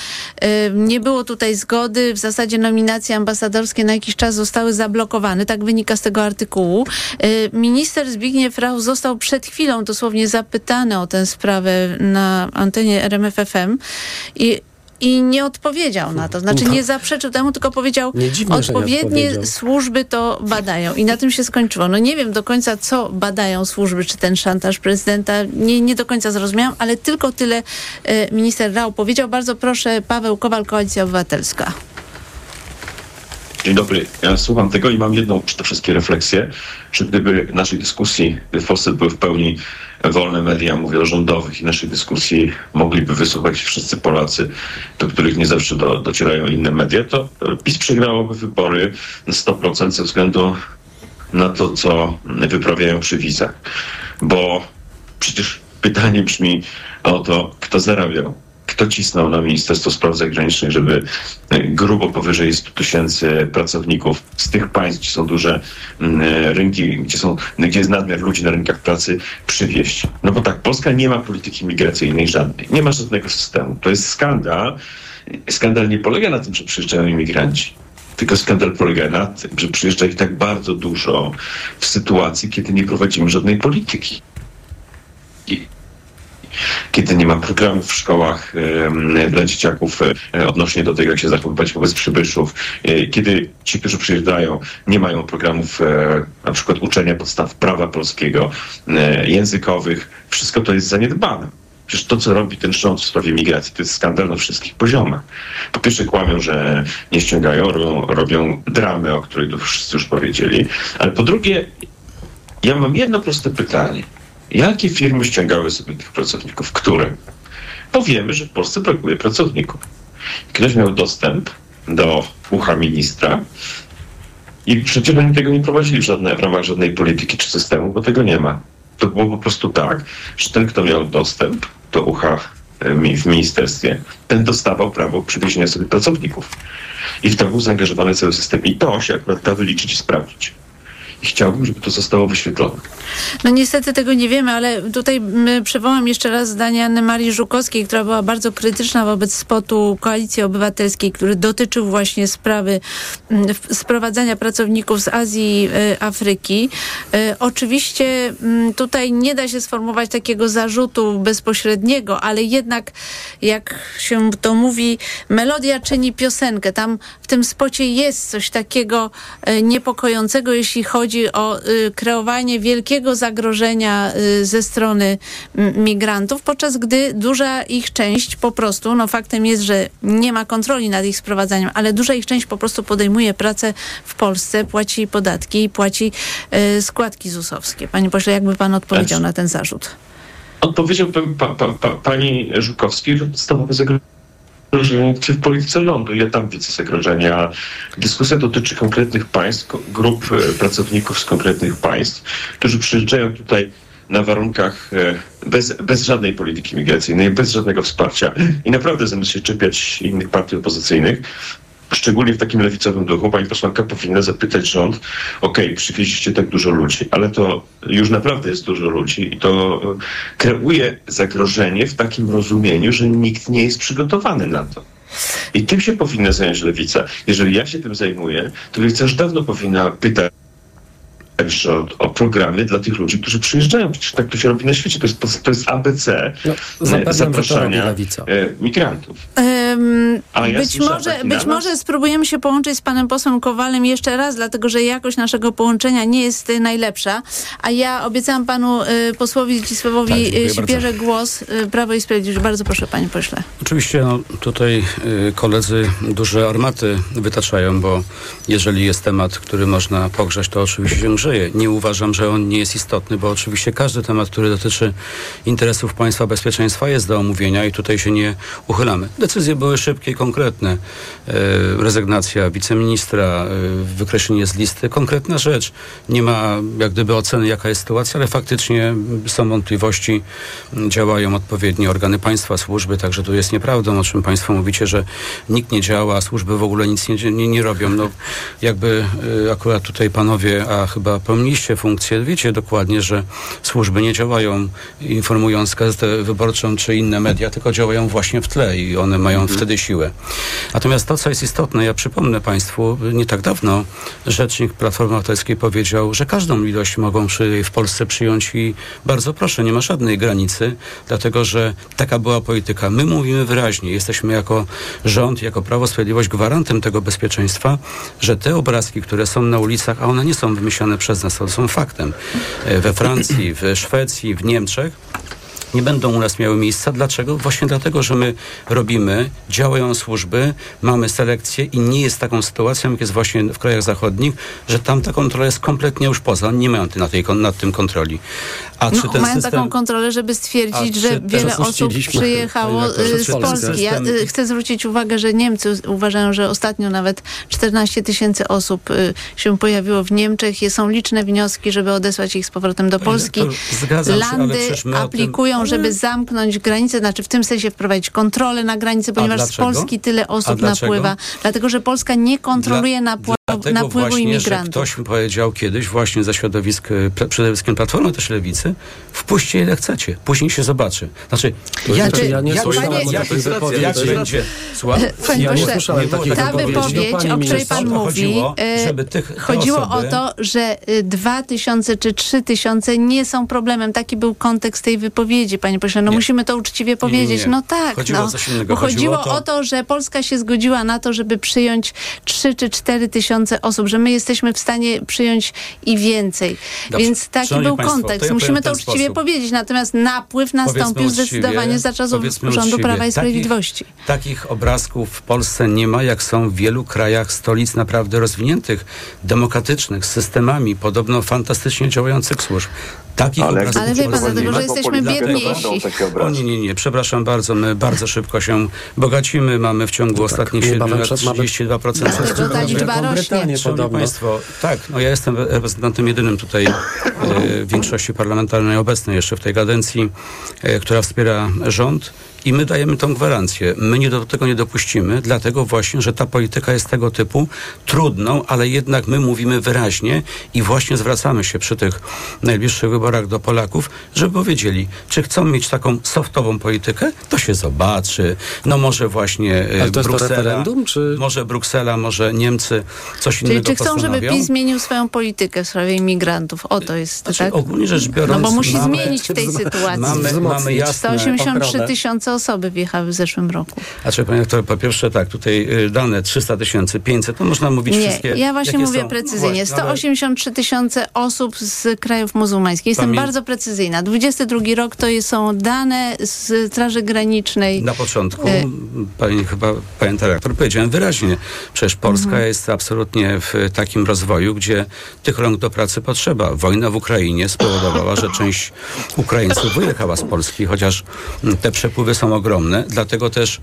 Nie było tutaj zgody. W zasadzie nominacje ambasadorskie na jakiś czas zostały zablokowane. Tak wynika z tego artykułu. Minister Zbigniew Rau został przed chwilą dosłownie zapytany o tę sprawę na antenie RMFFM i i nie odpowiedział na to. Znaczy nie zaprzeczył temu, tylko powiedział, dziwne, odpowiednie służby to badają. I na tym się skończyło. No nie wiem do końca, co badają służby, czy ten szantaż prezydenta. Nie, nie do końca zrozumiałam, ale tylko tyle e, minister Rał powiedział. Bardzo proszę, Paweł Kowal, Koalicja Obywatelska. Dzień dobry. Ja słucham tego i mam jedną przede wszystkim refleksję, że gdyby naszej dyskusji w Polsce były w pełni wolne media, mówię o rządowych i naszej dyskusji mogliby wysłuchać wszyscy Polacy, do których nie zawsze do, docierają inne media, to PiS przegrałoby wybory na 100% ze względu na to, co wyprawiają przy wizach. Bo przecież pytanie brzmi o to, kto zarabiał kto cisnął na Ministerstwo Spraw Zagranicznych, żeby e, grubo powyżej 100 tysięcy pracowników z tych państw, gdzie są duże mm, e, rynki, gdzie, są, gdzie jest nadmiar ludzi na rynkach pracy, przywieźć. No bo tak, Polska nie ma polityki migracyjnej żadnej. Nie ma żadnego systemu. To jest skandal. Skandal nie polega na tym, że przyjeżdżają imigranci. Tylko skandal polega na tym, że przyjeżdża ich tak bardzo dużo w sytuacji, kiedy nie prowadzimy żadnej polityki kiedy nie ma programów w szkołach dla dzieciaków e, odnośnie do tego, jak się zachowywać wobec przybyszów, e, kiedy ci, którzy przyjeżdżają, nie mają programów e, na przykład uczenia podstaw prawa polskiego, językowych, wszystko to jest zaniedbane. Przecież to, co robi ten rząd w sprawie migracji, to jest skandal na wszystkich poziomach. Po pierwsze kłamią, że nie ściągają, robią, robią dramy, o której tu wszyscy już powiedzieli, ale po drugie, ja mam jedno proste pytanie. Jakie firmy ściągały sobie tych pracowników? Które? Bo wiemy, że w Polsce brakuje pracowników. Ktoś miał dostęp do ucha ministra i przecież oni tego nie prowadzili w, żadne, w ramach żadnej polityki czy systemu, bo tego nie ma. To było po prostu tak, że ten, kto miał dostęp do ucha e, w ministerstwie, ten dostawał prawo przywiezienia sobie pracowników. I w to był zaangażowany cały system. I to się akurat da wyliczyć i sprawdzić i chciałbym, żeby to zostało wyświetlone. No niestety tego nie wiemy, ale tutaj przywołam jeszcze raz zdanie Anny Marii Żukowskiej, która była bardzo krytyczna wobec spotu Koalicji Obywatelskiej, który dotyczył właśnie sprawy sprowadzania pracowników z Azji y, Afryki. Y, oczywiście tutaj nie da się sformułować takiego zarzutu bezpośredniego, ale jednak jak się to mówi, melodia czyni piosenkę. Tam w tym spocie jest coś takiego y, niepokojącego, jeśli chodzi chodzi o y, kreowanie wielkiego zagrożenia y, ze strony migrantów, podczas gdy duża ich część po prostu, no faktem jest, że nie ma kontroli nad ich sprowadzaniem, ale duża ich część po prostu podejmuje pracę w Polsce, płaci podatki i płaci y, składki ZUS-owskie. Panie pośle, jakby pan odpowiedział na ten zarzut? Odpowiedział pa, pa, pa, pani Żukowski, że podstawowe zagrożenie czy w polityce lądu. Ja tam widzę zagrożenia. Dyskusja dotyczy konkretnych państw, grup e, pracowników z konkretnych państw, którzy przyjeżdżają tutaj na warunkach e, bez, bez żadnej polityki migracyjnej, bez żadnego wsparcia i naprawdę zamiast się czepiać innych partii opozycyjnych, szczególnie w takim lewicowym duchu, pani posłanka powinna zapytać rząd, okay, przywieźliście tak dużo ludzi, ale to już naprawdę jest dużo ludzi i to kreuje zagrożenie w takim rozumieniu, że nikt nie jest przygotowany na to. I tym się powinna zająć lewica. Jeżeli ja się tym zajmuję, to lewica już dawno powinna pytać także o, o, programy dla tych ludzi, którzy przyjeżdżają. Przecież tak to się robi na świecie. To jest, to jest ABC no, e, zapraszania e, migrantów. Um, ja być, może, być może spróbujemy się połączyć z panem posłem Kowalem jeszcze raz, dlatego że jakość naszego połączenia nie jest y, najlepsza. A ja obiecałam panu y, posłowi Zdzisławowi tak, Sipierze głos. Y, Prawo i Sprawiedliwość. Bardzo proszę, panie pośle. Oczywiście no, tutaj y, koledzy duże armaty wytaczają, bo jeżeli jest temat, który można pogrzać, to oczywiście się żyje. Nie uważam, że on nie jest istotny, bo oczywiście każdy temat, który dotyczy interesów państwa, bezpieczeństwa jest do omówienia i tutaj się nie uchylamy. Decyzje były szybkie i konkretne. E, rezygnacja wiceministra, e, wykreślenie z listy, konkretna rzecz. Nie ma jak gdyby oceny, jaka jest sytuacja, ale faktycznie są wątpliwości, działają odpowiednie organy państwa, służby, także to jest nieprawdą, o czym państwo mówicie, że nikt nie działa, służby w ogóle nic nie, nie, nie robią. No, jakby e, akurat tutaj panowie, a chyba pełniliście funkcję, wiecie dokładnie, że służby nie działają informując gazetę wyborczą czy inne media, tylko działają właśnie w tle i one mają mhm. wtedy siłę. Natomiast to, co jest istotne, ja przypomnę Państwu, nie tak dawno rzecznik Platformy Obywatelskiej powiedział, że każdą ilość mogą przy, w Polsce przyjąć i bardzo proszę, nie ma żadnej granicy, dlatego że taka była polityka. My mówimy wyraźnie, jesteśmy jako rząd, jako Prawo Sprawiedliwość gwarantem tego bezpieczeństwa, że te obrazki, które są na ulicach, a one nie są wymyślone przez nas, to są faktem. E, we Francji, w Szwecji, w Niemczech nie będą u nas miały miejsca. Dlaczego? Właśnie dlatego, że my robimy, działają służby, mamy selekcję i nie jest taką sytuacją, jak jest właśnie w krajach zachodnich, że tam ta kontrola jest kompletnie już poza. Nie mają na tej, nad tym kontroli. A no, ten mają system... taką kontrolę, żeby stwierdzić, że wiele osób przyjechało y, z Polski. Ja y, chcę zwrócić uwagę, że Niemcy uważają, że ostatnio nawet 14 tysięcy osób y, się pojawiło w Niemczech. Są liczne wnioski, żeby odesłać ich z powrotem do Polski. Landy aplikują, żeby zamknąć granice, znaczy w tym sensie wprowadzić kontrolę na granicy, ponieważ z Polski tyle osób napływa. Dlatego, że Polska nie kontroluje Dla... napływu Dlatego napływu właśnie, imigrantów. Że ktoś mi powiedział kiedyś właśnie ze środowisk, przede wszystkim Platformy też Lewicy, wpuśćcie ile chcecie, później się zobaczy. Znaczy, jak, znaczy, ja nie jak, jak, jak, jak będzie... Słucham? Panie ja nie słyszałem takiej Ta wypowiedź, o której pan mówi, chodziło, e, żeby tych chodziło osoby... o to, że e, dwa tysiące czy trzy tysiące nie są problemem. Taki był kontekst tej wypowiedzi, panie pośle. No nie. musimy to uczciwie powiedzieć. Nie, nie, no tak. Chodziło no. o coś innego. Chodziło, chodziło o to, że Polska się zgodziła na to, żeby przyjąć trzy czy cztery tysiące osób, że my jesteśmy w stanie przyjąć i więcej. Dobrze. Więc taki Szanowni był Państwo, kontekst. To ja Musimy to uczciwie sposób. powiedzieć. Natomiast napływ nastąpił zdecydowanie za czasów rządu uczciwie. Prawa i Sprawiedliwości. Takich, takich obrazków w Polsce nie ma, jak są w wielu krajach stolic naprawdę rozwiniętych, demokratycznych, z systemami podobno fantastycznie działających służb. Takich ale, obrazów ale wie pan, dlatego, że jesteśmy biedniejsi. O nie, nie, nie, przepraszam bardzo, my bardzo szybko się bogacimy, mamy w ciągu no tak, ostatnich 7 lat 32%. Dlatego ta liczba rośnie. Szanowni Państwo, tak, no ja jestem reprezentantem jedynym tutaj e, w większości parlamentarnej obecnej jeszcze w tej kadencji, e, która wspiera rząd. I my dajemy tą gwarancję. My nie do tego nie dopuścimy, dlatego właśnie, że ta polityka jest tego typu trudną, ale jednak my mówimy wyraźnie i właśnie zwracamy się przy tych najbliższych wyborach do Polaków, żeby powiedzieli, czy chcą mieć taką softową politykę, to się zobaczy. No może właśnie e, ale to Bruksela, jest to referendum, czy... może Bruksela, może Niemcy, coś Czyli innego czy chcą, żeby PiS zmienił swoją politykę w sprawie imigrantów? O to jest, znaczy, tak? Ogólnie rzecz biorąc... No bo musi mamy, zmienić w tej sytuacji. Mamy, mamy jasne 183 tysiące osoby wjechały w zeszłym roku. Znaczy, panie to po pierwsze tak, tutaj y, dane 300 tysięcy, 500, to można mówić Nie, wszystkie. ja właśnie mówię są? precyzyjnie. 183 tysiące osób z krajów muzułmańskich. Jestem Pamię... bardzo precyzyjna. 22 rok to są dane z Straży Granicznej. Na początku, y pani chyba, panie dyrektor, powiedziałem wyraźnie, przecież Polska mhm. jest absolutnie w takim rozwoju, gdzie tych rąk do pracy potrzeba. Wojna w Ukrainie spowodowała, że część Ukraińców wyjechała z Polski, chociaż te przepływy są ogromne ogromne, dlatego też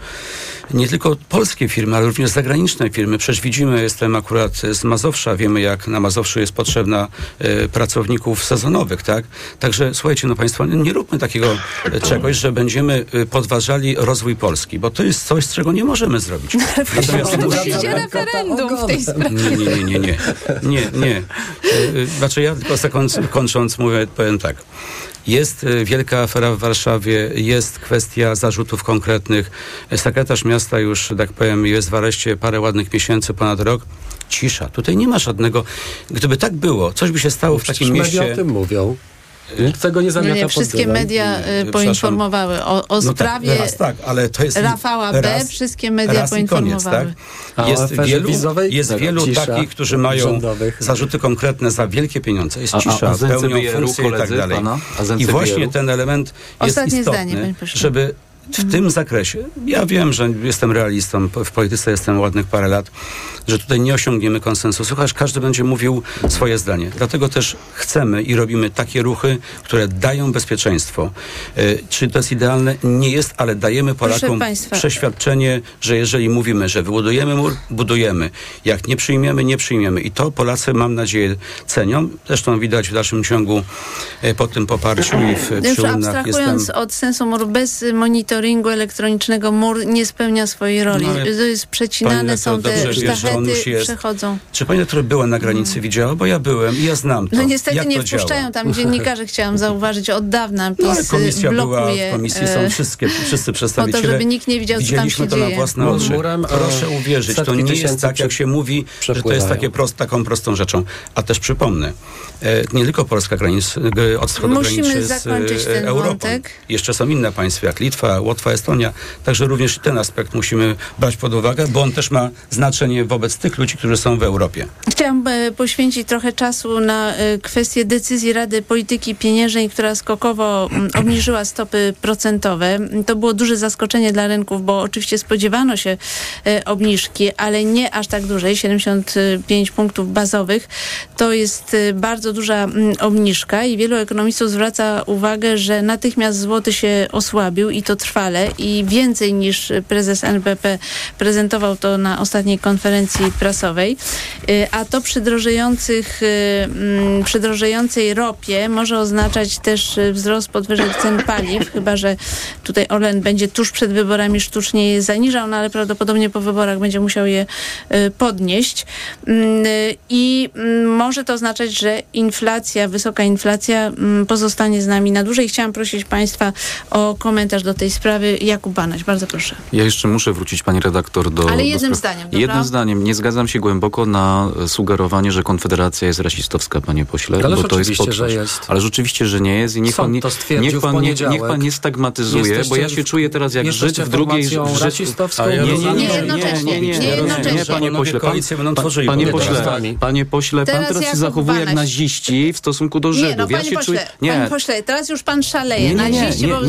nie tylko polskie firmy, ale również zagraniczne firmy. Przecież widzimy, jestem akurat z Mazowsza, wiemy jak na Mazowszu jest potrzebna e, pracowników sezonowych, tak? Także słuchajcie, no Państwo, nie róbmy takiego e, czegoś, że będziemy e, podważali rozwój Polski, bo to jest coś, z czego nie możemy zrobić. Natomiast musicie referendum w tej sprawie. Nie, nie, nie, nie, nie. Nie, znaczy ja tylko kończąc mówię, powiem tak. Jest y, wielka afera w Warszawie, jest kwestia zarzutów konkretnych. Sekretarz miasta już, tak powiem, jest w areszcie parę ładnych miesięcy, ponad rok. Cisza. Tutaj nie ma żadnego... Gdyby tak było, coś by się stało w takim mieście... media o tym mówią. Nikt tego nie zamiata no nie, Wszystkie media nie, y, poinformowały o, o no sprawie tak, raz, tak, ale to jest Rafała B. Raz, wszystkie media poinformowały. Koniec, tak? Jest wielu, jest wielu takich, którzy mają rządowych. zarzuty konkretne za wielkie pieniądze. Jest cisza, a, a pełnią funkcje i tak dalej. I właśnie ten element jest Ostatnie istotny, zdanie, żeby w tym zakresie, ja wiem, że jestem realistą, w polityce jestem ładnych parę lat, że tutaj nie osiągniemy konsensusu, chociaż każdy będzie mówił swoje zdanie. Dlatego też chcemy i robimy takie ruchy, które dają bezpieczeństwo. E, czy to jest idealne? Nie jest, ale dajemy Polakom przeświadczenie, że jeżeli mówimy, że wybudujemy mur, budujemy. Jak nie przyjmiemy, nie przyjmiemy. I to Polacy, mam nadzieję, cenią. Zresztą widać w dalszym ciągu e, po tym poparciu i w Już abstrahując jestem... od sensu muru, bez monitoringu elektronicznego mur nie spełnia swojej roli. No, to jest przecinane są te sztachety jest. przechodzą. Czy pani która była na granicy, hmm. widziała? Bo ja byłem i ja znam to. No niestety Jak nie wpuszczają działa? tam dziennikarzy, chciałam zauważyć od dawna. PiS no, komisja blokuje, była, w komisji są e, wszystkie, wszyscy przedstawiciele. Po to, żeby nikt nie widział, co tam się to dzieje. na własne oczy. Murem, Proszę uwierzyć, to nie jest tak, jak się mówi, że to jest takie prost, taką prostą rzeczą. A też przypomnę, e, nie tylko Polska granic, od wschodu Musimy graniczy zakończyć z ten Europą. Wątek. Jeszcze są inne państwa, jak Litwa, Łotwa, Estonia. Także również ten aspekt musimy brać pod uwagę, bo on też ma znaczenie wobec tych ludzi, którzy są w Europie. Chciałam e, poświęcić trochę czasu na e, kwestię decyzji Rady Polityki Pieniężnej, która skokowo mm, obniżyła stopy procentowe. To było duże zaskoczenie dla rynków, bo oczywiście spodziewano się e, obniżki, ale nie aż tak dużej, 75 punktów bazowych. To jest bardzo duża mm, obniżka i wielu ekonomistów zwraca uwagę, że natychmiast złoty się osłabił i to trwale i więcej niż prezes NBP prezentował to na ostatniej konferencji prasowej. A to przy drożejących, mm, przy drożejącej ropie może oznaczać też wzrost podwyżek cen paliw, chyba że tutaj Orlen będzie tuż przed wyborami sztucznie je zaniżał, no ale prawdopodobnie po wyborach będzie musiał je podnieść. Mm, I mm, może to oznaczać, że inflacja, wysoka inflacja pozostanie z nami na dłużej. Chciałam prosić Państwa o komentarz do tej sprawy. Jakub Banaś, bardzo proszę. Ja jeszcze muszę wrócić, pani redaktor, do... Ale jednym do zdaniem, dobra? Jednym zdaniem. Nie zgadzam się głęboko na sugerowanie, że Konfederacja jest rasistowska, panie pośle. Ale bo to jest że jest. Ale rzeczywiście, że nie jest i niech pan nie, niech pan nie, niech pan nie stagmatyzuje, jesteście bo ja się czuję teraz jak Żyd w drugiej... rasistowską? Nie, nie, nie, nie, jednocześnie. Nie, nie, nie, panie pośle. Pan, panie pośle, panie pośle, pan teraz się zachowuje jak naziści w stosunku do Żydów. Nie, no, panie ja pośle, teraz już pan szaleje. Naziści, bo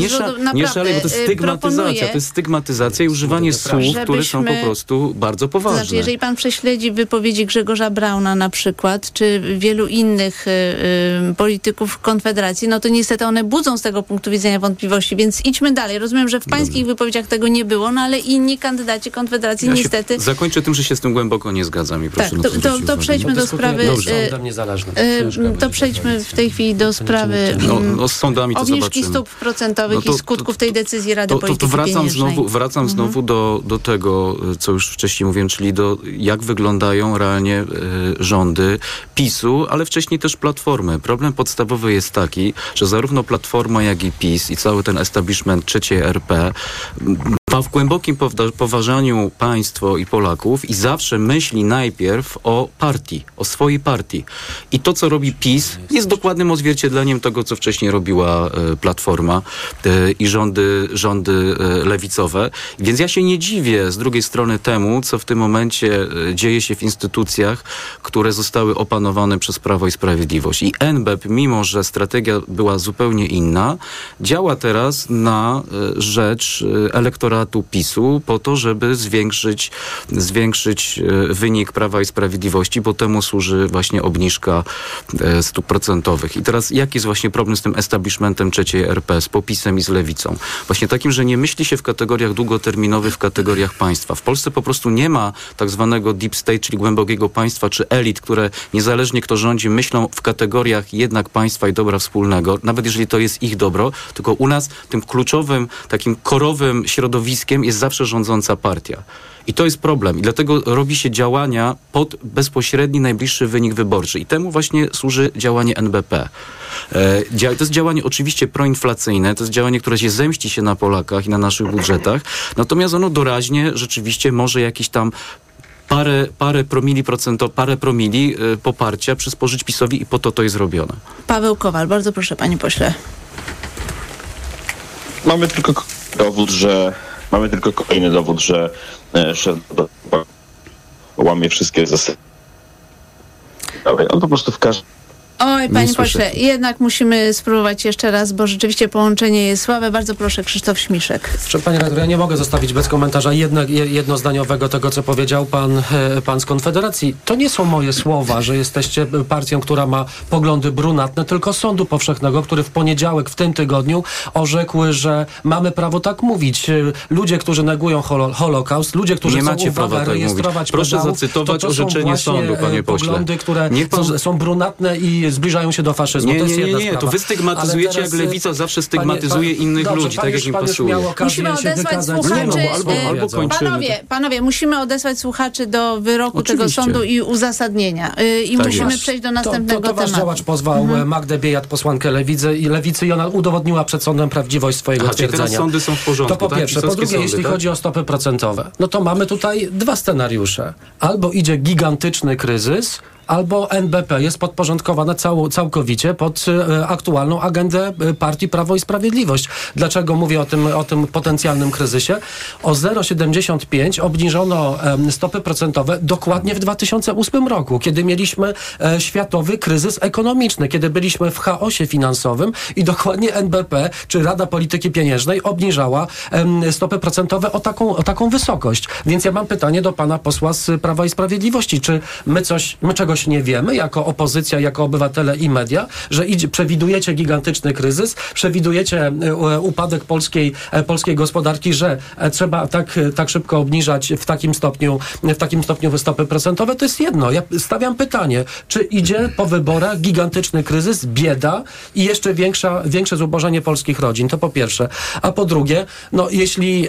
nie szaleje, bo to jest stygmatyzacja. To jest stygmatyzacja i używanie słów, które są po prostu bardzo poważne. Znaczy, jeżeli pan prześledzi wypowiedzi Grzegorza Brauna na przykład, czy wielu innych y, y, polityków Konfederacji, no to niestety one budzą z tego punktu widzenia wątpliwości, więc idźmy dalej. Rozumiem, że w pańskich Dobrze. wypowiedziach tego nie było, no ale inni kandydaci Konfederacji ja niestety... Zakończę tym, że się z tym głęboko nie zgadzam i proszę tak, to, to, to przejdźmy do sprawy... Dobrze. Y, to przejdźmy w tej chwili do sprawy no, no, z sądami to obniżki zobaczymy. stóp procentowych no to, i skutków tej decyzji Rady to, Polityki to, to wracam Pieniężnej. znowu, wracam mhm. znowu do, do tego, co już wcześniej mówiłem, czyli do jak wyglądają realnie y, rządy PiSu, ale wcześniej też Platformy. Problem podstawowy jest taki, że zarówno Platforma, jak i PiS i cały ten establishment trzeciej RP ma w głębokim poważaniu państwo i Polaków i zawsze myśli najpierw o partii, o swojej partii. I to, co robi PiS, jest dokładnym odzwierciedleniem tego, co wcześniej robiła e, Platforma e, i rządy, rządy e, lewicowe. Więc ja się nie dziwię z drugiej strony temu, co w tym momencie dzieje się w instytucjach, które zostały opanowane przez Prawo i Sprawiedliwość. I NBP, mimo że strategia była zupełnie inna, działa teraz na rzecz elektoratu elektoratu PiSu po to, żeby zwiększyć, zwiększyć e, wynik Prawa i Sprawiedliwości, bo temu służy właśnie obniżka e, stóp procentowych. I teraz jaki jest właśnie problem z tym establishmentem trzeciej RP, z popisem i z lewicą? Właśnie takim, że nie myśli się w kategoriach długoterminowych, w kategoriach państwa. W Polsce po prostu nie ma tak zwanego deep state, czyli głębokiego państwa, czy elit, które niezależnie kto rządzi, myślą w kategoriach jednak państwa i dobra wspólnego, nawet jeżeli to jest ich dobro, tylko u nas tym kluczowym, takim korowym środowiskiem środowiskiem jest zawsze rządząca partia. I to jest problem. I dlatego robi się działania pod bezpośredni, najbliższy wynik wyborczy. I temu właśnie służy działanie NBP. E, to jest działanie oczywiście proinflacyjne, to jest działanie, które się zemści się na Polakach i na naszych budżetach, natomiast ono doraźnie rzeczywiście może jakiś tam parę, parę promili procento, parę promili y, poparcia przysporzyć PiSowi i po to to jest robione. Paweł Kowal, bardzo proszę panie pośle. Mamy tylko dowód, że Mamy tylko kolejny dowód, że e, szef łamie wszystkie zasady. On po prostu w każdym Oj, panie pośle, jednak musimy spróbować jeszcze raz, bo rzeczywiście połączenie jest słabe. Bardzo proszę, Krzysztof Śmiszek. Panie redaktor, ja nie mogę zostawić bez komentarza jedno, jednozdaniowego tego, co powiedział pan, e, pan z Konfederacji. To nie są moje słowa, że jesteście partią, która ma poglądy brunatne, tylko Sądu Powszechnego, który w poniedziałek w tym tygodniu orzekł, że mamy prawo tak mówić. E, ludzie, którzy negują holo, Holokaust, ludzie, którzy nie chcą macie uwaga, prawa tak rejestrować mówić. Proszę pedałów, zacytować to, to orzeczenie sądu, panie pośle. poglądy, które pan... są brunatne i zbliżają się do faszyzmu. Nie, to jest nie, jedna nie, nie. sprawa. to wy stygmatyzujecie, teraz, jak lewica zawsze stygmatyzuje panie, innych dobrze, ludzi, tak jak im pasuje. Musimy odesłać słuchaczy. Nie, no, albo, albo kończymy. Panowie, panowie, musimy odesłać słuchaczy do wyroku Oczywiście. tego sądu i uzasadnienia. Yy, I Tak musimy jest. przejść do następnego to, to, to wasz tematu. działacz pozwał mhm. Magdę Biejat, posłankę lewicy i lewicy i ona udowodniła przed sądem prawdziwość swojego Aha, twierdzenia. teraz sądy są w porządku, To po tak? pierwsze. Po drugie, sądy, jeśli tak? chodzi o stopy procentowe, no to mamy tutaj dwa scenariusze. Albo idzie gigantyczny kryzys, albo NBP jest podporządkowana cał, całkowicie pod e, aktualną agendę e, partii Prawo i Sprawiedliwość. Dlaczego mówię o tym, o tym potencjalnym kryzysie? O 0,75 obniżono stopy procentowe dokładnie w 2008 roku, kiedy mieliśmy e, światowy kryzys ekonomiczny, kiedy byliśmy w chaosie finansowym i dokładnie NBP, czy Rada Polityki Pieniężnej obniżała stopy procentowe o taką, o taką wysokość. Więc ja mam pytanie do pana posła z Prawa i Sprawiedliwości. Czy my coś, my czegoś nie wiemy jako opozycja, jako obywatele i media, że idzie, przewidujecie gigantyczny kryzys, przewidujecie e, upadek polskiej, e, polskiej gospodarki, że e, trzeba tak, tak szybko obniżać w takim stopniu, w takim stopniu stopy procentowe? To jest jedno. Ja stawiam pytanie, czy idzie po wyborach gigantyczny kryzys, bieda i jeszcze większa, większe zubożenie polskich rodzin? To po pierwsze. A po drugie, no jeśli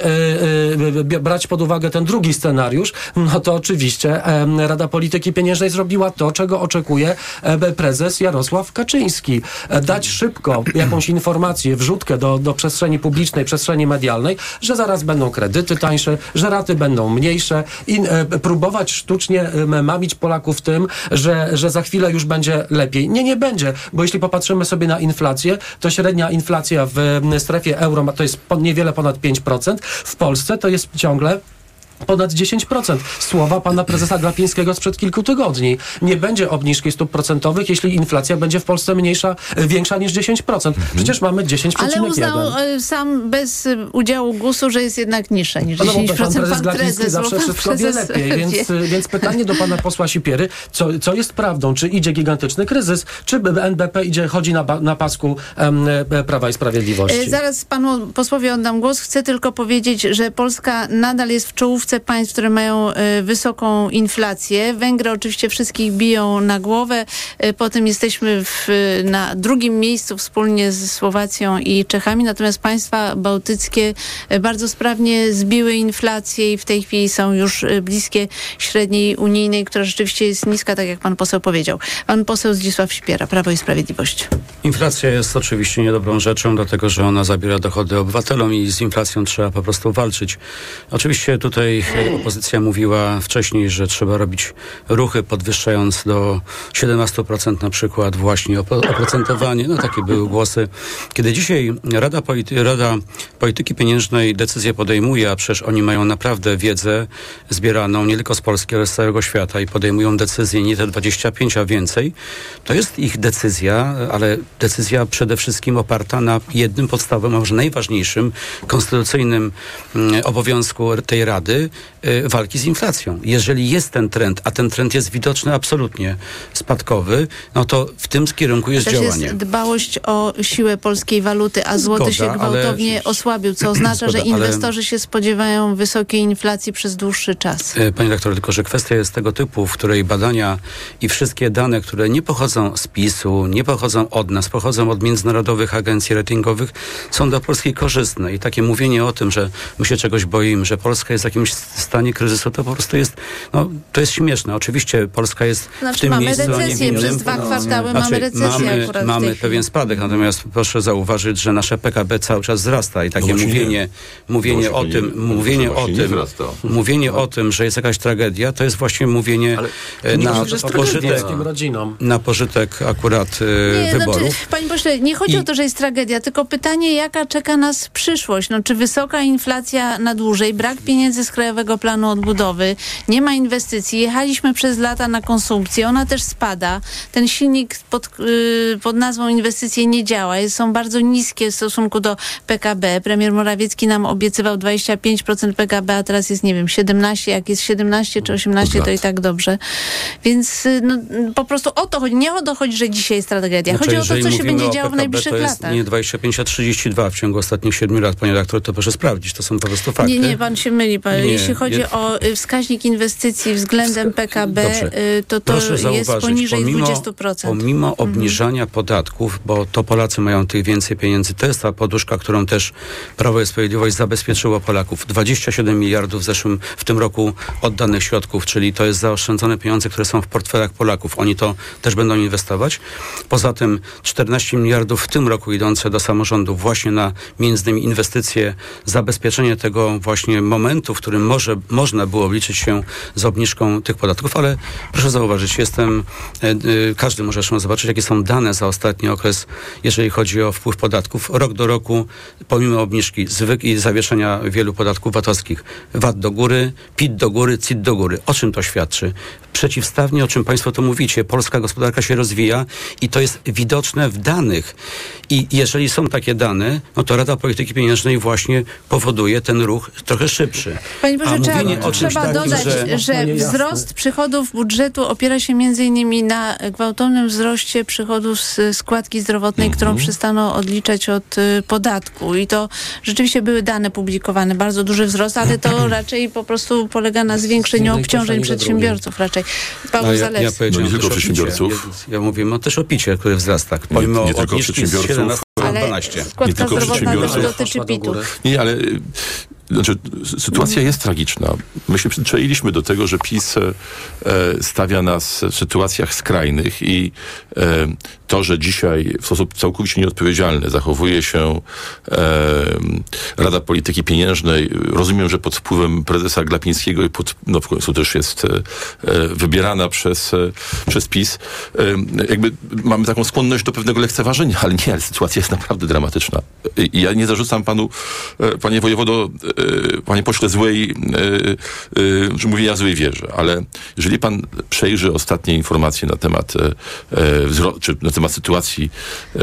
brać pod uwagę ten drugi scenariusz, no to oczywiście Rada Polityki Pieniężnej zrobiła to, czego oczekuje e, prezes Jarosław Kaczyński. E, Dać szybko jakąś informację, wrzutkę do, do przestrzeni publicznej, przestrzeni medialnej, że zaraz będą kredyty tańsze, że raty będą mniejsze i e, próbować sztucznie mamić Polaków tym, że, że za chwilę już będzie lepiej. Nie, nie będzie, bo jeśli popatrzymy sobie na inflację, to średnia inflacja w strefie euro to jest niewiele ponad 5%. W Polsce to jest ciągle Ponad 10%. Słowa pana prezesa Glapińskiego sprzed kilku tygodni. Nie będzie obniżki stóp procentowych, jeśli inflacja będzie w Polsce mniejsza, większa niż 10%. Przecież mamy 10,1%. Ale uznał e, sam bez e, udziału GUS-u, że jest jednak niższe niż No, 10%. bo pan prezes Glapiński bo zawsze pan wszystko wie prezes lepiej, więc, więc pytanie do pana posła Sipiery, co, co jest prawdą? Czy idzie gigantyczny kryzys, czy NBP idzie, chodzi na, ba- na pasku em, e, Prawa i Sprawiedliwości? E, Zaraz panu posłowi oddam głos. Chcę tylko powiedzieć, że Polska nadal jest w czołówce państw, które mają e, wysoką inflację. Węgry oczywiście wszystkich biją na głowę. E, Potem jesteśmy w, na drugim miejscu wspólnie z Słowacją i Czechami. Natomiast państwa bałtyckie e, bardzo sprawnie zbiły inflację i w tej chwili są już e, bliskie średniej unijnej, która rzeczywiście jest niska, tak jak pan poseł powiedział. Pan poseł Zdzisław Sipiera, Prawo i Sprawiedliwość. Inflacja jest oczywiście niedobrą rzeczą, dlatego że ona zabiera dochody obywatelom i z inflacją trzeba po prostu walczyć. Oczywiście tutaj e, opozycja mówiła wcześniej, że trzeba robić ruchy podwyższając do 17% na przykład właśnie oprocentowanie. No takie były głosy. Kiedy dzisiaj Rada, Polity- Rada Polityki Pieniężnej decyzję podejmuje, a przecież oni mają naprawdę wiedzę zbieraną nie tylko z Polski, ale z całego świata i podejmują decyzje nie te 25, a więcej, to jest ich decyzja, ale decyzja przede wszystkim oparta na jednym podstawowym, a może najważniejszym konstytucyjnym mm, obowiązku tej Rady y, walki z inflacją. Jeżeli jest ten trend, a ten trend jest widoczny absolutnie spadkowy, no to w tym kierunku jest Też działanie. jest dbałość o siłę polskiej waluty, a złoty Zgoda, się ale- gwałtownie osłabił, co oznacza, że Zgoda, ale- inwestorzy się spodziewają wysokiej inflacji przez dłuższy czas. E, Panie doktorze, tylko że kwestia jest tego typu, w której badania i wszystkie dane, które nie pochodzą z PiSu, nie pochodzą od nas, pochodzą od międzynarodowych agencji ratingowych, są dla Polski korzystne. I takie mówienie o tym, że my się czegoś boimy, że Polska jest jakimś stanie kryzysu, to po prostu jest, no, to jest śmieszne. Oczywiście Polska jest w Znaczy tym mamy miejscu, a nie w recesję, innym. przez dwa kwartały Znaczy, mamy recesję mamy, w mamy pewien spadek, natomiast proszę zauważyć, że nasze PKB cały czas wzrasta i takie No mówienie, nie. mówienie No o tym, nie. mówienie No o tym, mówienie o tym, że jest jakaś tragedia, to jest właśnie mówienie Ale e, na pożytek, na pożytek akurat e, Nie, wyborów. Znaczy, panie pośle, nie chodzi I- o to, że jest tragedia, tylko pytanie, jaka czeka nas przyszłość? No, czy wysoka inflacja na dłużej, brak pieniędzy z Krajowego Planu Odbudowy, nie ma inwestycji, jechaliśmy przez lata na konsumpcję, ona też spada, ten silnik pod, yy, pod nazwą inwestycje nie działa, są bardzo niskie w stosunku do PKB. Premier Morawiecki nam obiecywał 25% PKB, a teraz jest, nie wiem, 17, jak jest 17 czy 18, to i tak dobrze. Więc y, no, po prostu o to chodzi. Nie o to chodzi, że dzisiaj jest tragedia. Znaczy, chodzi o to, co się będzie działo w PKB, najbliższych to jest latach. nie 25, a 32 w ciągu ostatnich 7 lat, panie doktor, to proszę sprawdzić, to są po prostu fakty. Nie, nie, pan się myli. Pan. Nie, Jeśli chodzi o y, wskaźnik inwestycji względem PKB, Dobrze. y, to to Proszę jest zauważyć, poniżej pomimo, 20%. Pomimo Mhm. obniżania podatków, bo to Polacy mają tych więcej pieniędzy, to jest ta poduszka, którą też Prawo i Sprawiedliwość zabezpieczyło Polaków. 27 miliardów w zeszłym, w tym roku oddanych środków, czyli to jest zaoszczędzone pieniądze, które są w portfelach Polaków. Oni to też będą inwestować. Poza tym 14 miliardów w tym roku idące do samorządów właśnie na między innymi inwestycje, zabezpieczenie tego właśnie momentu, w którym może, można było liczyć się z obniżką tych podatków, ale proszę zauważyć, jestem, e, e, każdy może zresztą zobaczyć, jakie są dane za ostatni okres, jeżeli chodzi o wpływ podatków. Rok do roku, pomimo obniżki zwyk i zawieszenia wielu podatków VAT-owskich, VAT do góry, PIT do góry, CIT do góry. O czym to świadczy? Przeciwstawnie, o czym Państwo to mówicie, polska gospodarka się rozwija i to jest widoczne w danych. I jeżeli są takie dane, no to Rada Polityki Pieniężnej właśnie powoduje ten ruch trochę szybszy. Panie Boże, A trzeba, trzeba dodać, że- że, wzrost przychodów budżetu opiera się między innymi na gwałtownym wzroście przychodów z składki zdrowotnej, Mhm. którą przestano odliczać od y, podatku. I to rzeczywiście były dane publikowane, bardzo duży wzrost, ale to raczej po prostu polega na zwiększeniu jednej obciążeń przedsiębiorców raczej. Paweł No, ja, ja No nie tylko też o picie. przedsiębiorców. Ja, ja mówię no, też o picie, które wzrasta. Pomimo nie tylko przedsiębiorców, 17 na ale 12. Nie składka tylko zdrowotna też przedsiębiorców. dotyczy góry. Nie, ale znaczy, sytuacja jest tragiczna. My się przyzwyczailiśmy do tego, że PiS e, stawia nas w sytuacjach skrajnych i e, to, że dzisiaj w sposób całkowicie nieodpowiedzialny zachowuje się e, Rada Polityki Pieniężnej, rozumiem, że pod wpływem prezesa Glapińskiego i pod, no w końcu też jest e, wybierana przez, e, przez PiS, jakby mamy taką skłonność do pewnego lekceważenia, ale nie, ale sytuacja jest naprawdę dramatyczna. I ja nie zarzucam panu, e, panie wojewodo, e, panie pośle, złej, e, że mówienia złej wierze, ale jeżeli pan przejrzy ostatnie informacje na temat, e, e, wzro- czy temat sytuacji e,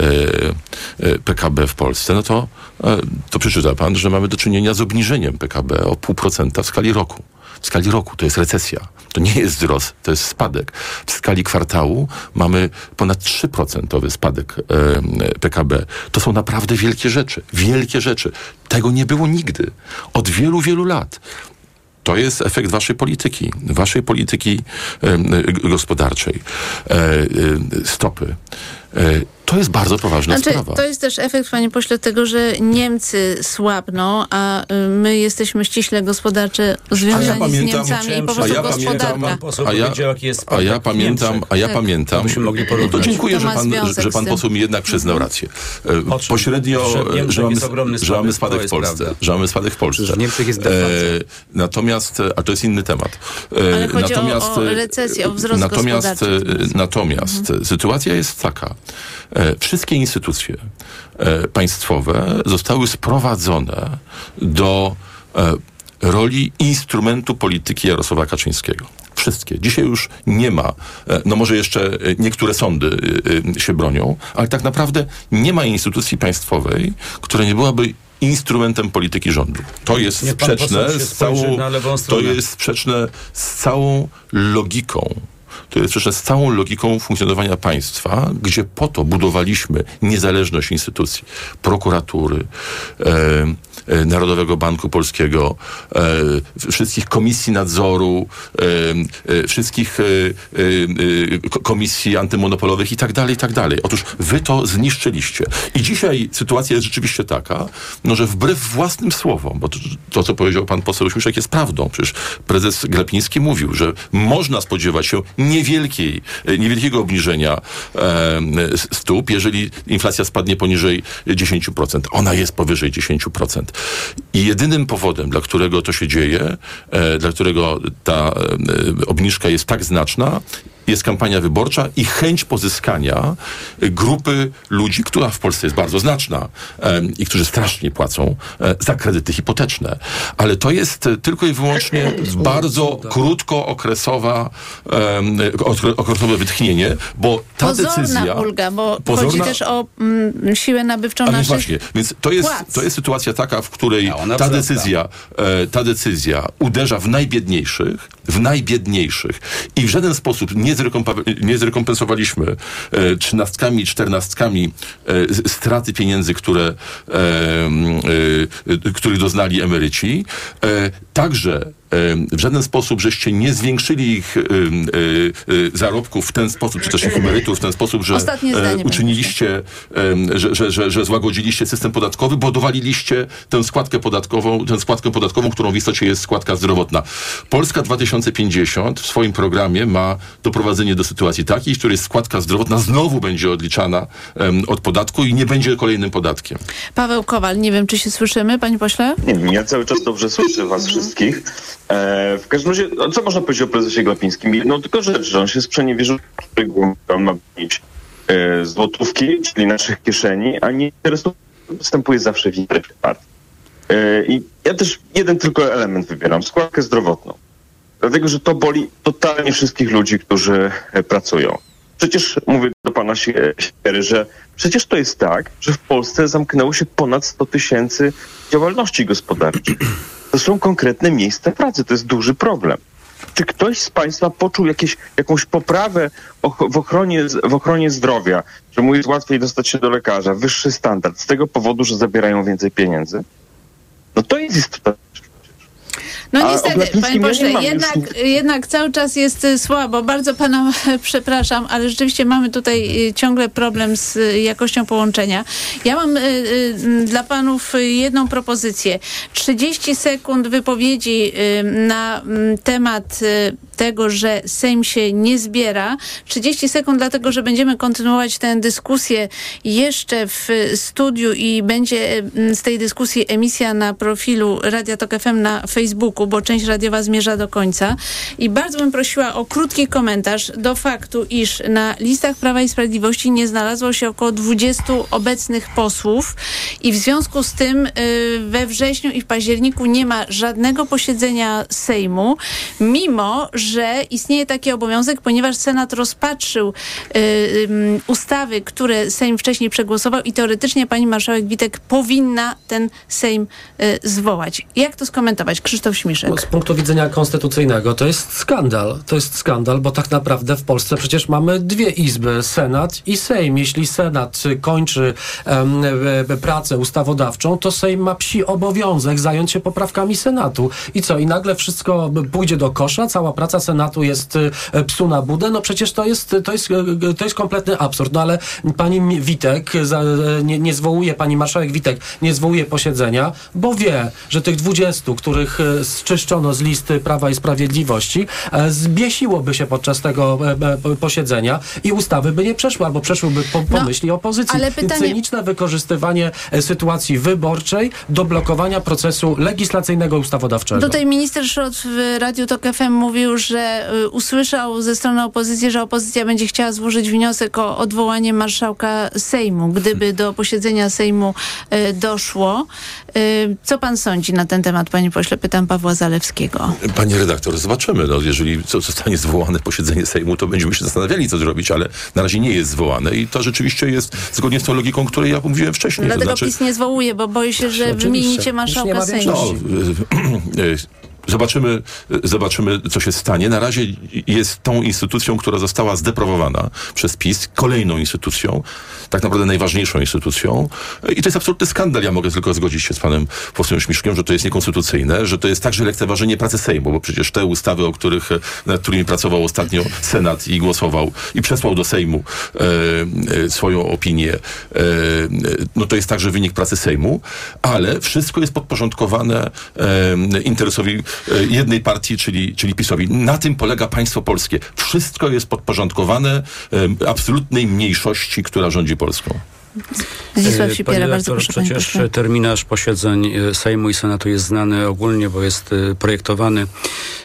e, PKB w Polsce, no to, e, to przeczyta pan, że mamy do czynienia z obniżeniem PKB o pół procenta w skali roku. W skali roku to jest recesja. To nie jest wzrost, to jest spadek. W skali kwartału mamy ponad 3% spadek PKB. To są naprawdę wielkie rzeczy. Wielkie rzeczy. Tego nie było nigdy. Od wielu, wielu lat. To jest efekt waszej polityki, waszej polityki gospodarczej. E, e, stopy. E, to jest bardzo poważna Znaczy, sprawa. to jest też efekt, panie pośle, tego, że Niemcy słabną, a y, my jesteśmy ściśle gospodarcze związani pamiętam- z Niemcami i po a prostu ja gospodarka. pamiętam- A ja- A ja w pamiętam, a ja Tak. pamiętam. No to dziękuję, To że pan, że pan poseł mi jednak przyznał rację. E, O? Pośrednio, Że że mamy, że mamy spadek, w Polsce. Że mamy spadek w Polsce. W Niemczech jest deflacja. natomiast, e, a to jest inny temat. E, Ale o- natomiast, o e, recesję, o wzrost natomiast, gospodarczy. e, Natomiast Mhm. sytuacja jest taka. E, Wszystkie instytucje e, państwowe zostały sprowadzone do e, roli instrumentu polityki Jarosława Kaczyńskiego. Wszystkie. Dzisiaj już nie ma, no może jeszcze niektóre sądy się bronią, ale tak naprawdę nie ma instytucji państwowej, która nie byłaby instrumentem polityki rządu. To jest Niech sprzeczne z całą, to jest sprzeczne z całą logiką to jest sprzeczne z całą logiką funkcjonowania państwa, gdzie po to budowaliśmy niezależność instytucji, prokuratury, Narodowego Banku Polskiego, e, wszystkich komisji nadzoru, e, e, wszystkich e, e, e, ko- komisji antymonopolowych i tak dalej, i tak dalej. Otóż wy to zniszczyliście. I dzisiaj sytuacja jest rzeczywiście taka, no, że wbrew własnym słowom, bo to, to co powiedział pan poseł Śmiszek jest prawdą. Przecież prezes Glapiński mówił, że można spodziewać się niewielkiej, e, niewielkiego obniżenia e, stóp, jeżeli inflacja spadnie poniżej 10%. Ona jest powyżej 10%. I jedynym powodem, dla którego to się dzieje, e, dla którego ta e, obniżka jest tak znaczna, jest kampania wyborcza i chęć pozyskania grupy ludzi, która w Polsce jest bardzo znaczna i którzy strasznie płacą e, za kredyty hipoteczne. Ale to jest tylko i wyłącznie bardzo krótkookresowa okresowe wytchnienie, bo ta Pozorna decyzja... ulga, bo Pozorna- chodzi też o mm, siłę nabywczą naszych właśnie, więc to jest, płac. to jest sytuacja taka, w której ta decyzja, e, ta decyzja uderza w najbiedniejszych, w najbiedniejszych i w żaden sposób nie, zrekompa- nie zrekompensowaliśmy e, trzynastkami, czternastkami e, straty pieniędzy, które, e, których doznali emeryci. Także w żaden sposób żeście nie zwiększyli ich zarobków w ten sposób, czy też ich emerytur w ten sposób, że uczyniliście, że, że, że, że złagodziliście system podatkowy, bo dowaliliście tę składkę podatkową, tę składkę podatkową, którą w istocie jest składka zdrowotna. Polska 2050 w swoim programie ma doprowadzenie do sytuacji takiej, w której składka zdrowotna znowu będzie odliczana od podatku i nie będzie kolejnym podatkiem. Paweł Kowal, nie wiem, czy się słyszymy, panie pośle? Nie wiem, ja cały czas dobrze słyszę was wszystkich. E, w każdym razie, co można powiedzieć o prezesie Glapińskim? No tylko rzecz, że on się sprzeniewierzył, on ma mieć e, złotówki, czyli naszych kieszeni, a nie interesu występuje zawsze w interesie partii. E, I ja też jeden tylko element wybieram, składkę zdrowotną. Dlatego, że to boli totalnie wszystkich ludzi, którzy e, pracują. Przecież mówię do pana Siery, że przecież to jest tak, że w Polsce zamknęło się ponad 100 tysięcy działalności gospodarczej. To są konkretne miejsca pracy, to jest duży problem. Czy ktoś z Państwa poczuł jakieś, jakąś poprawę w ochronie, w ochronie zdrowia, że mu jest łatwiej dostać się do lekarza, wyższy standard, z tego powodu, że zabierają więcej pieniędzy? No to jest istotne. No niestety, panie pośle, jednak, jednak cały czas jest y, słabo. Bardzo pana przepraszam, ale rzeczywiście mamy tutaj y, ciągle problem z y, jakością połączenia. Ja mam dla panów jedną propozycję. 30 sekund wypowiedzi na temat tego, że Sejm się nie zbiera. 30 sekund dlatego, że będziemy kontynuować tę dyskusję jeszcze w studiu i będzie z tej dyskusji emisja na profilu Radia Tok FM na Facebooku, bo część radiowa zmierza do końca. I bardzo bym prosiła o krótki komentarz do faktu, iż na listach Prawa i Sprawiedliwości nie znalazło się około 20 obecnych posłów i w związku z tym y, we wrześniu i w październiku nie ma żadnego posiedzenia Sejmu, mimo, że istnieje taki obowiązek, ponieważ Senat rozpatrzył y, ustawy, które Sejm wcześniej przegłosował i teoretycznie pani marszałek Witek powinna ten Sejm y, zwołać. Jak to skomentować? Krzysztof No, z punktu widzenia konstytucyjnego to jest skandal. To jest skandal, bo tak naprawdę w Polsce przecież mamy dwie izby, Senat i Sejm. Jeśli Senat kończy um, pracę ustawodawczą, to Sejm ma psi obowiązek zająć się poprawkami Senatu. I co? I nagle wszystko pójdzie do kosza, cała praca Senatu jest e, psu na budę, no przecież to jest, to jest, e, to jest kompletny absurd. No ale pani Witek, e, nie, nie zwołuje, pani marszałek Witek nie zwołuje posiedzenia, bo wie, że tych 20, których zczyszczono z listy Prawa i Sprawiedliwości, zbiesiłoby się podczas tego posiedzenia i ustawy by nie przeszły, albo przeszłyby po, pomyśli no, opozycji. Ale pytanie... Cyniczne wykorzystywanie sytuacji wyborczej do blokowania procesu legislacyjnego ustawodawczego. Tutaj minister Szrot w Radiu Tok FM mówił, że usłyszał ze strony opozycji, że opozycja będzie chciała złożyć wniosek o odwołanie marszałka Sejmu, gdyby do posiedzenia Sejmu doszło. Co pan sądzi na ten temat, panie pośle? Pytam Pawła Zalewskiego. Panie redaktor, zobaczymy. No, jeżeli zostanie zwołane posiedzenie Sejmu, to będziemy się zastanawiali, co zrobić, ale na razie nie jest zwołane i to rzeczywiście jest zgodnie z tą logiką, której ja mówiłem wcześniej. Dlatego to znaczy... PiS nie zwołuje, bo boi się, że wymienicie marszałka Sejmu. No, Zobaczymy, zobaczymy, co się stanie. Na razie jest tą instytucją, która została zdeprawowana przez PiS, kolejną instytucją, tak naprawdę najważniejszą instytucją. I to jest absolutny skandal. Ja mogę tylko zgodzić się z panem posłem Śmiszkiem, że to jest niekonstytucyjne, że to jest także lekceważenie pracy Sejmu, bo przecież te ustawy, o których, nad którymi pracował ostatnio Senat i głosował i przesłał do Sejmu e, e, swoją opinię, e, no to jest także wynik pracy Sejmu, ale wszystko jest podporządkowane e, interesowi E, jednej partii, czyli, czyli PiSowi. Na tym polega państwo polskie. Wszystko jest podporządkowane e, absolutnej mniejszości, która rządzi Polską. Zdzisław Sipiera, Panie bardzo proszę. Przecież terminarz posiedzeń e, Sejmu i Senatu jest znany ogólnie, bo jest projektowany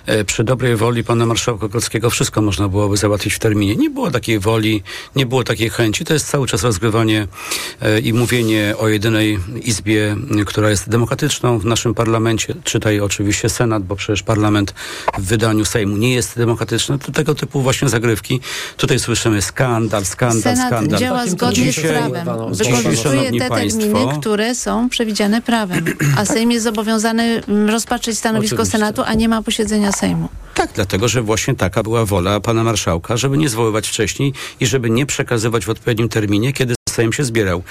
E, przy dobrej woli pana marszałka Grodzkiego wszystko można byłoby załatwić w terminie. Nie było takiej woli, nie było takiej chęci. To jest cały czas rozgrywanie e, i mówienie o jedynej izbie, która jest demokratyczną w naszym parlamencie. Czytaj oczywiście Senat, bo przecież parlament w wydaniu Sejmu nie jest demokratyczny. To tego typu właśnie zagrywki. Tutaj słyszymy skandal, skandal, Senat skandal. działa zgodnie z prawem. Wykorzystuje te terminy, które są przewidziane prawem. A Sejm jest zobowiązany mm, rozpatrzeć stanowisko Oczywiście. Senatu, a nie ma posiedzenia Sejmu. Tak, dlatego, że właśnie taka była wola pana marszałka, żeby nie zwoływać wcześniej i żeby nie przekazywać w odpowiednim terminie, kiedy Sejm się zbierał.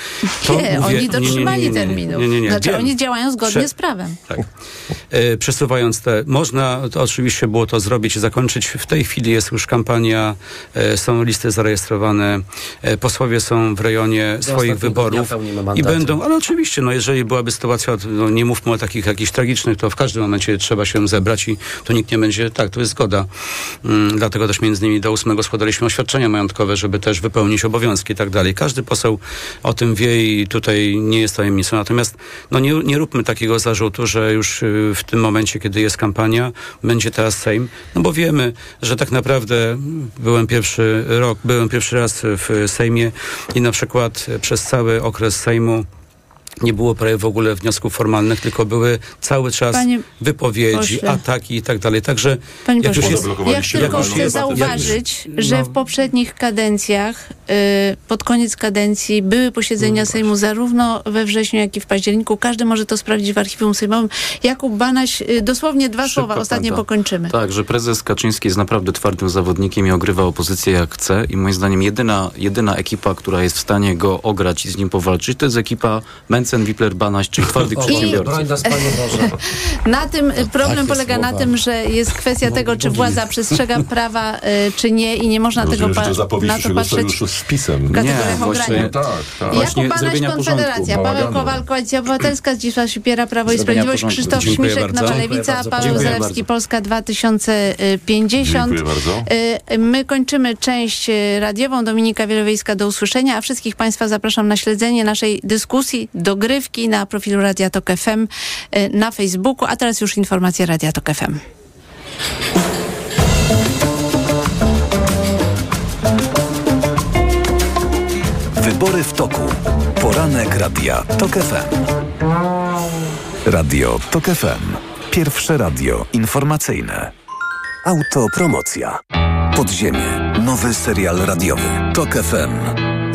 To nie, mówię, oni dotrzymali nie, nie, terminu. Nie, nie, nie. Znaczy, oni działają zgodnie Prze z prawem. Tak. E, przesuwając te, można to oczywiście było to zrobić i zakończyć. W tej chwili jest już kampania, e, są listy zarejestrowane, e, posłowie są w rejonie swoich wyborów i będą, ale oczywiście, no jeżeli byłaby sytuacja, no nie mówmy o takich jakichś tragicznych, to w każdym momencie trzeba się zebrać i to nikt nie będzie, tak, to jest zgoda. Mm, dlatego też między innymi do ósmego składaliśmy oświadczenia majątkowe, żeby też wypełnić obowiązki i tak dalej. Każdy poseł o tym wie i tutaj nie jest tajemnicą. Natomiast no nie, nie róbmy takiego zarzutu, że już y, w tym momencie, kiedy jest kampania, będzie teraz Sejm, no bo wiemy, że tak naprawdę byłem pierwszy rok, byłem pierwszy raz w Sejmie i na przykład przez cały okres Sejmu nie było prawie w ogóle wniosków formalnych, tylko były cały czas Panie wypowiedzi, pośle. ataki i tak dalej. Także Panie jak pośle, jest, ja tylko chcę zauważyć, że w poprzednich kadencjach, yy, pod koniec kadencji, były posiedzenia no Sejmu zarówno we wrześniu, jak i w październiku. Każdy może to sprawdzić w archiwum sejmowym. Jakub Banaś, yy, dosłownie dwa Szybko, słowa, ostatnie prawda. pokończymy. Tak, że prezes Kaczyński jest naprawdę twardym zawodnikiem i ogrywa opozycję jak chce i moim zdaniem jedyna, jedyna ekipa, która jest w stanie go ograć i z nim powalczyć, to jest ekipa Mencen, Wipler, Banaś, czyli twardych przedsiębiorców. Na tym problem tak polega na tym, że jest kwestia tego, czy władza przestrzega prawa, y, czy nie i nie można Rozumiem, tego pa- na to patrzeć z pisem. w kategoriach ograniczeń. No, tak, tak. Jakub Banaś, Konfederacja, Paweł Kowal, Koalicja Obywatelska, Zdzisław Sipiera, Prawo i Sprawiedliwość, Krzysztof Dziękuję Śmiszek. Nowa Lewica, Paweł Zalewski, Polska 2050. Dziękuję bardzo. Y, my kończymy część y, radiową. Dominika Wielowiejska, do usłyszenia, a wszystkich Państwa zapraszam na śledzenie naszej dyskusji do gry rozgrywki na profilu Radia Tok FM y, na Facebooku, a teraz już informacje Radia Tok FM. Wybory w toku. Poranek Radia Tok FM. Radio Tok FM. Pierwsze radio informacyjne. Autopromocja. Podziemie. Nowy serial radiowy. Tok FM.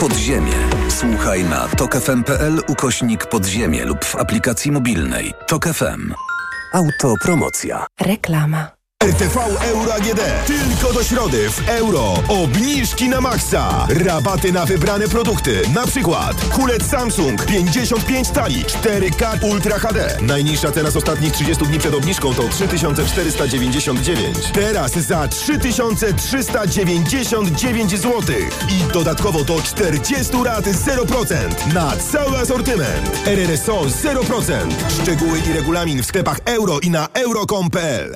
Podziemie. Słuchaj na tokefm.pl ukośnik podziemie lub w aplikacji mobilnej. Tok FM. Autopromocja. Reklama. RTV Euro AGD. Tylko do środy w euro. Obniżki na maksa. Rabaty na wybrane produkty. Na przykład kulec Samsung 55 tali 4K Ultra HD. Najniższa cena z ostatnich 30 dni przed obniżką to 3499. Teraz za 3399 zł. I dodatkowo do 40 rat 0% na cały asortyment. RRSO 0%. Szczegóły i regulamin w sklepach euro i na euro.com.pl.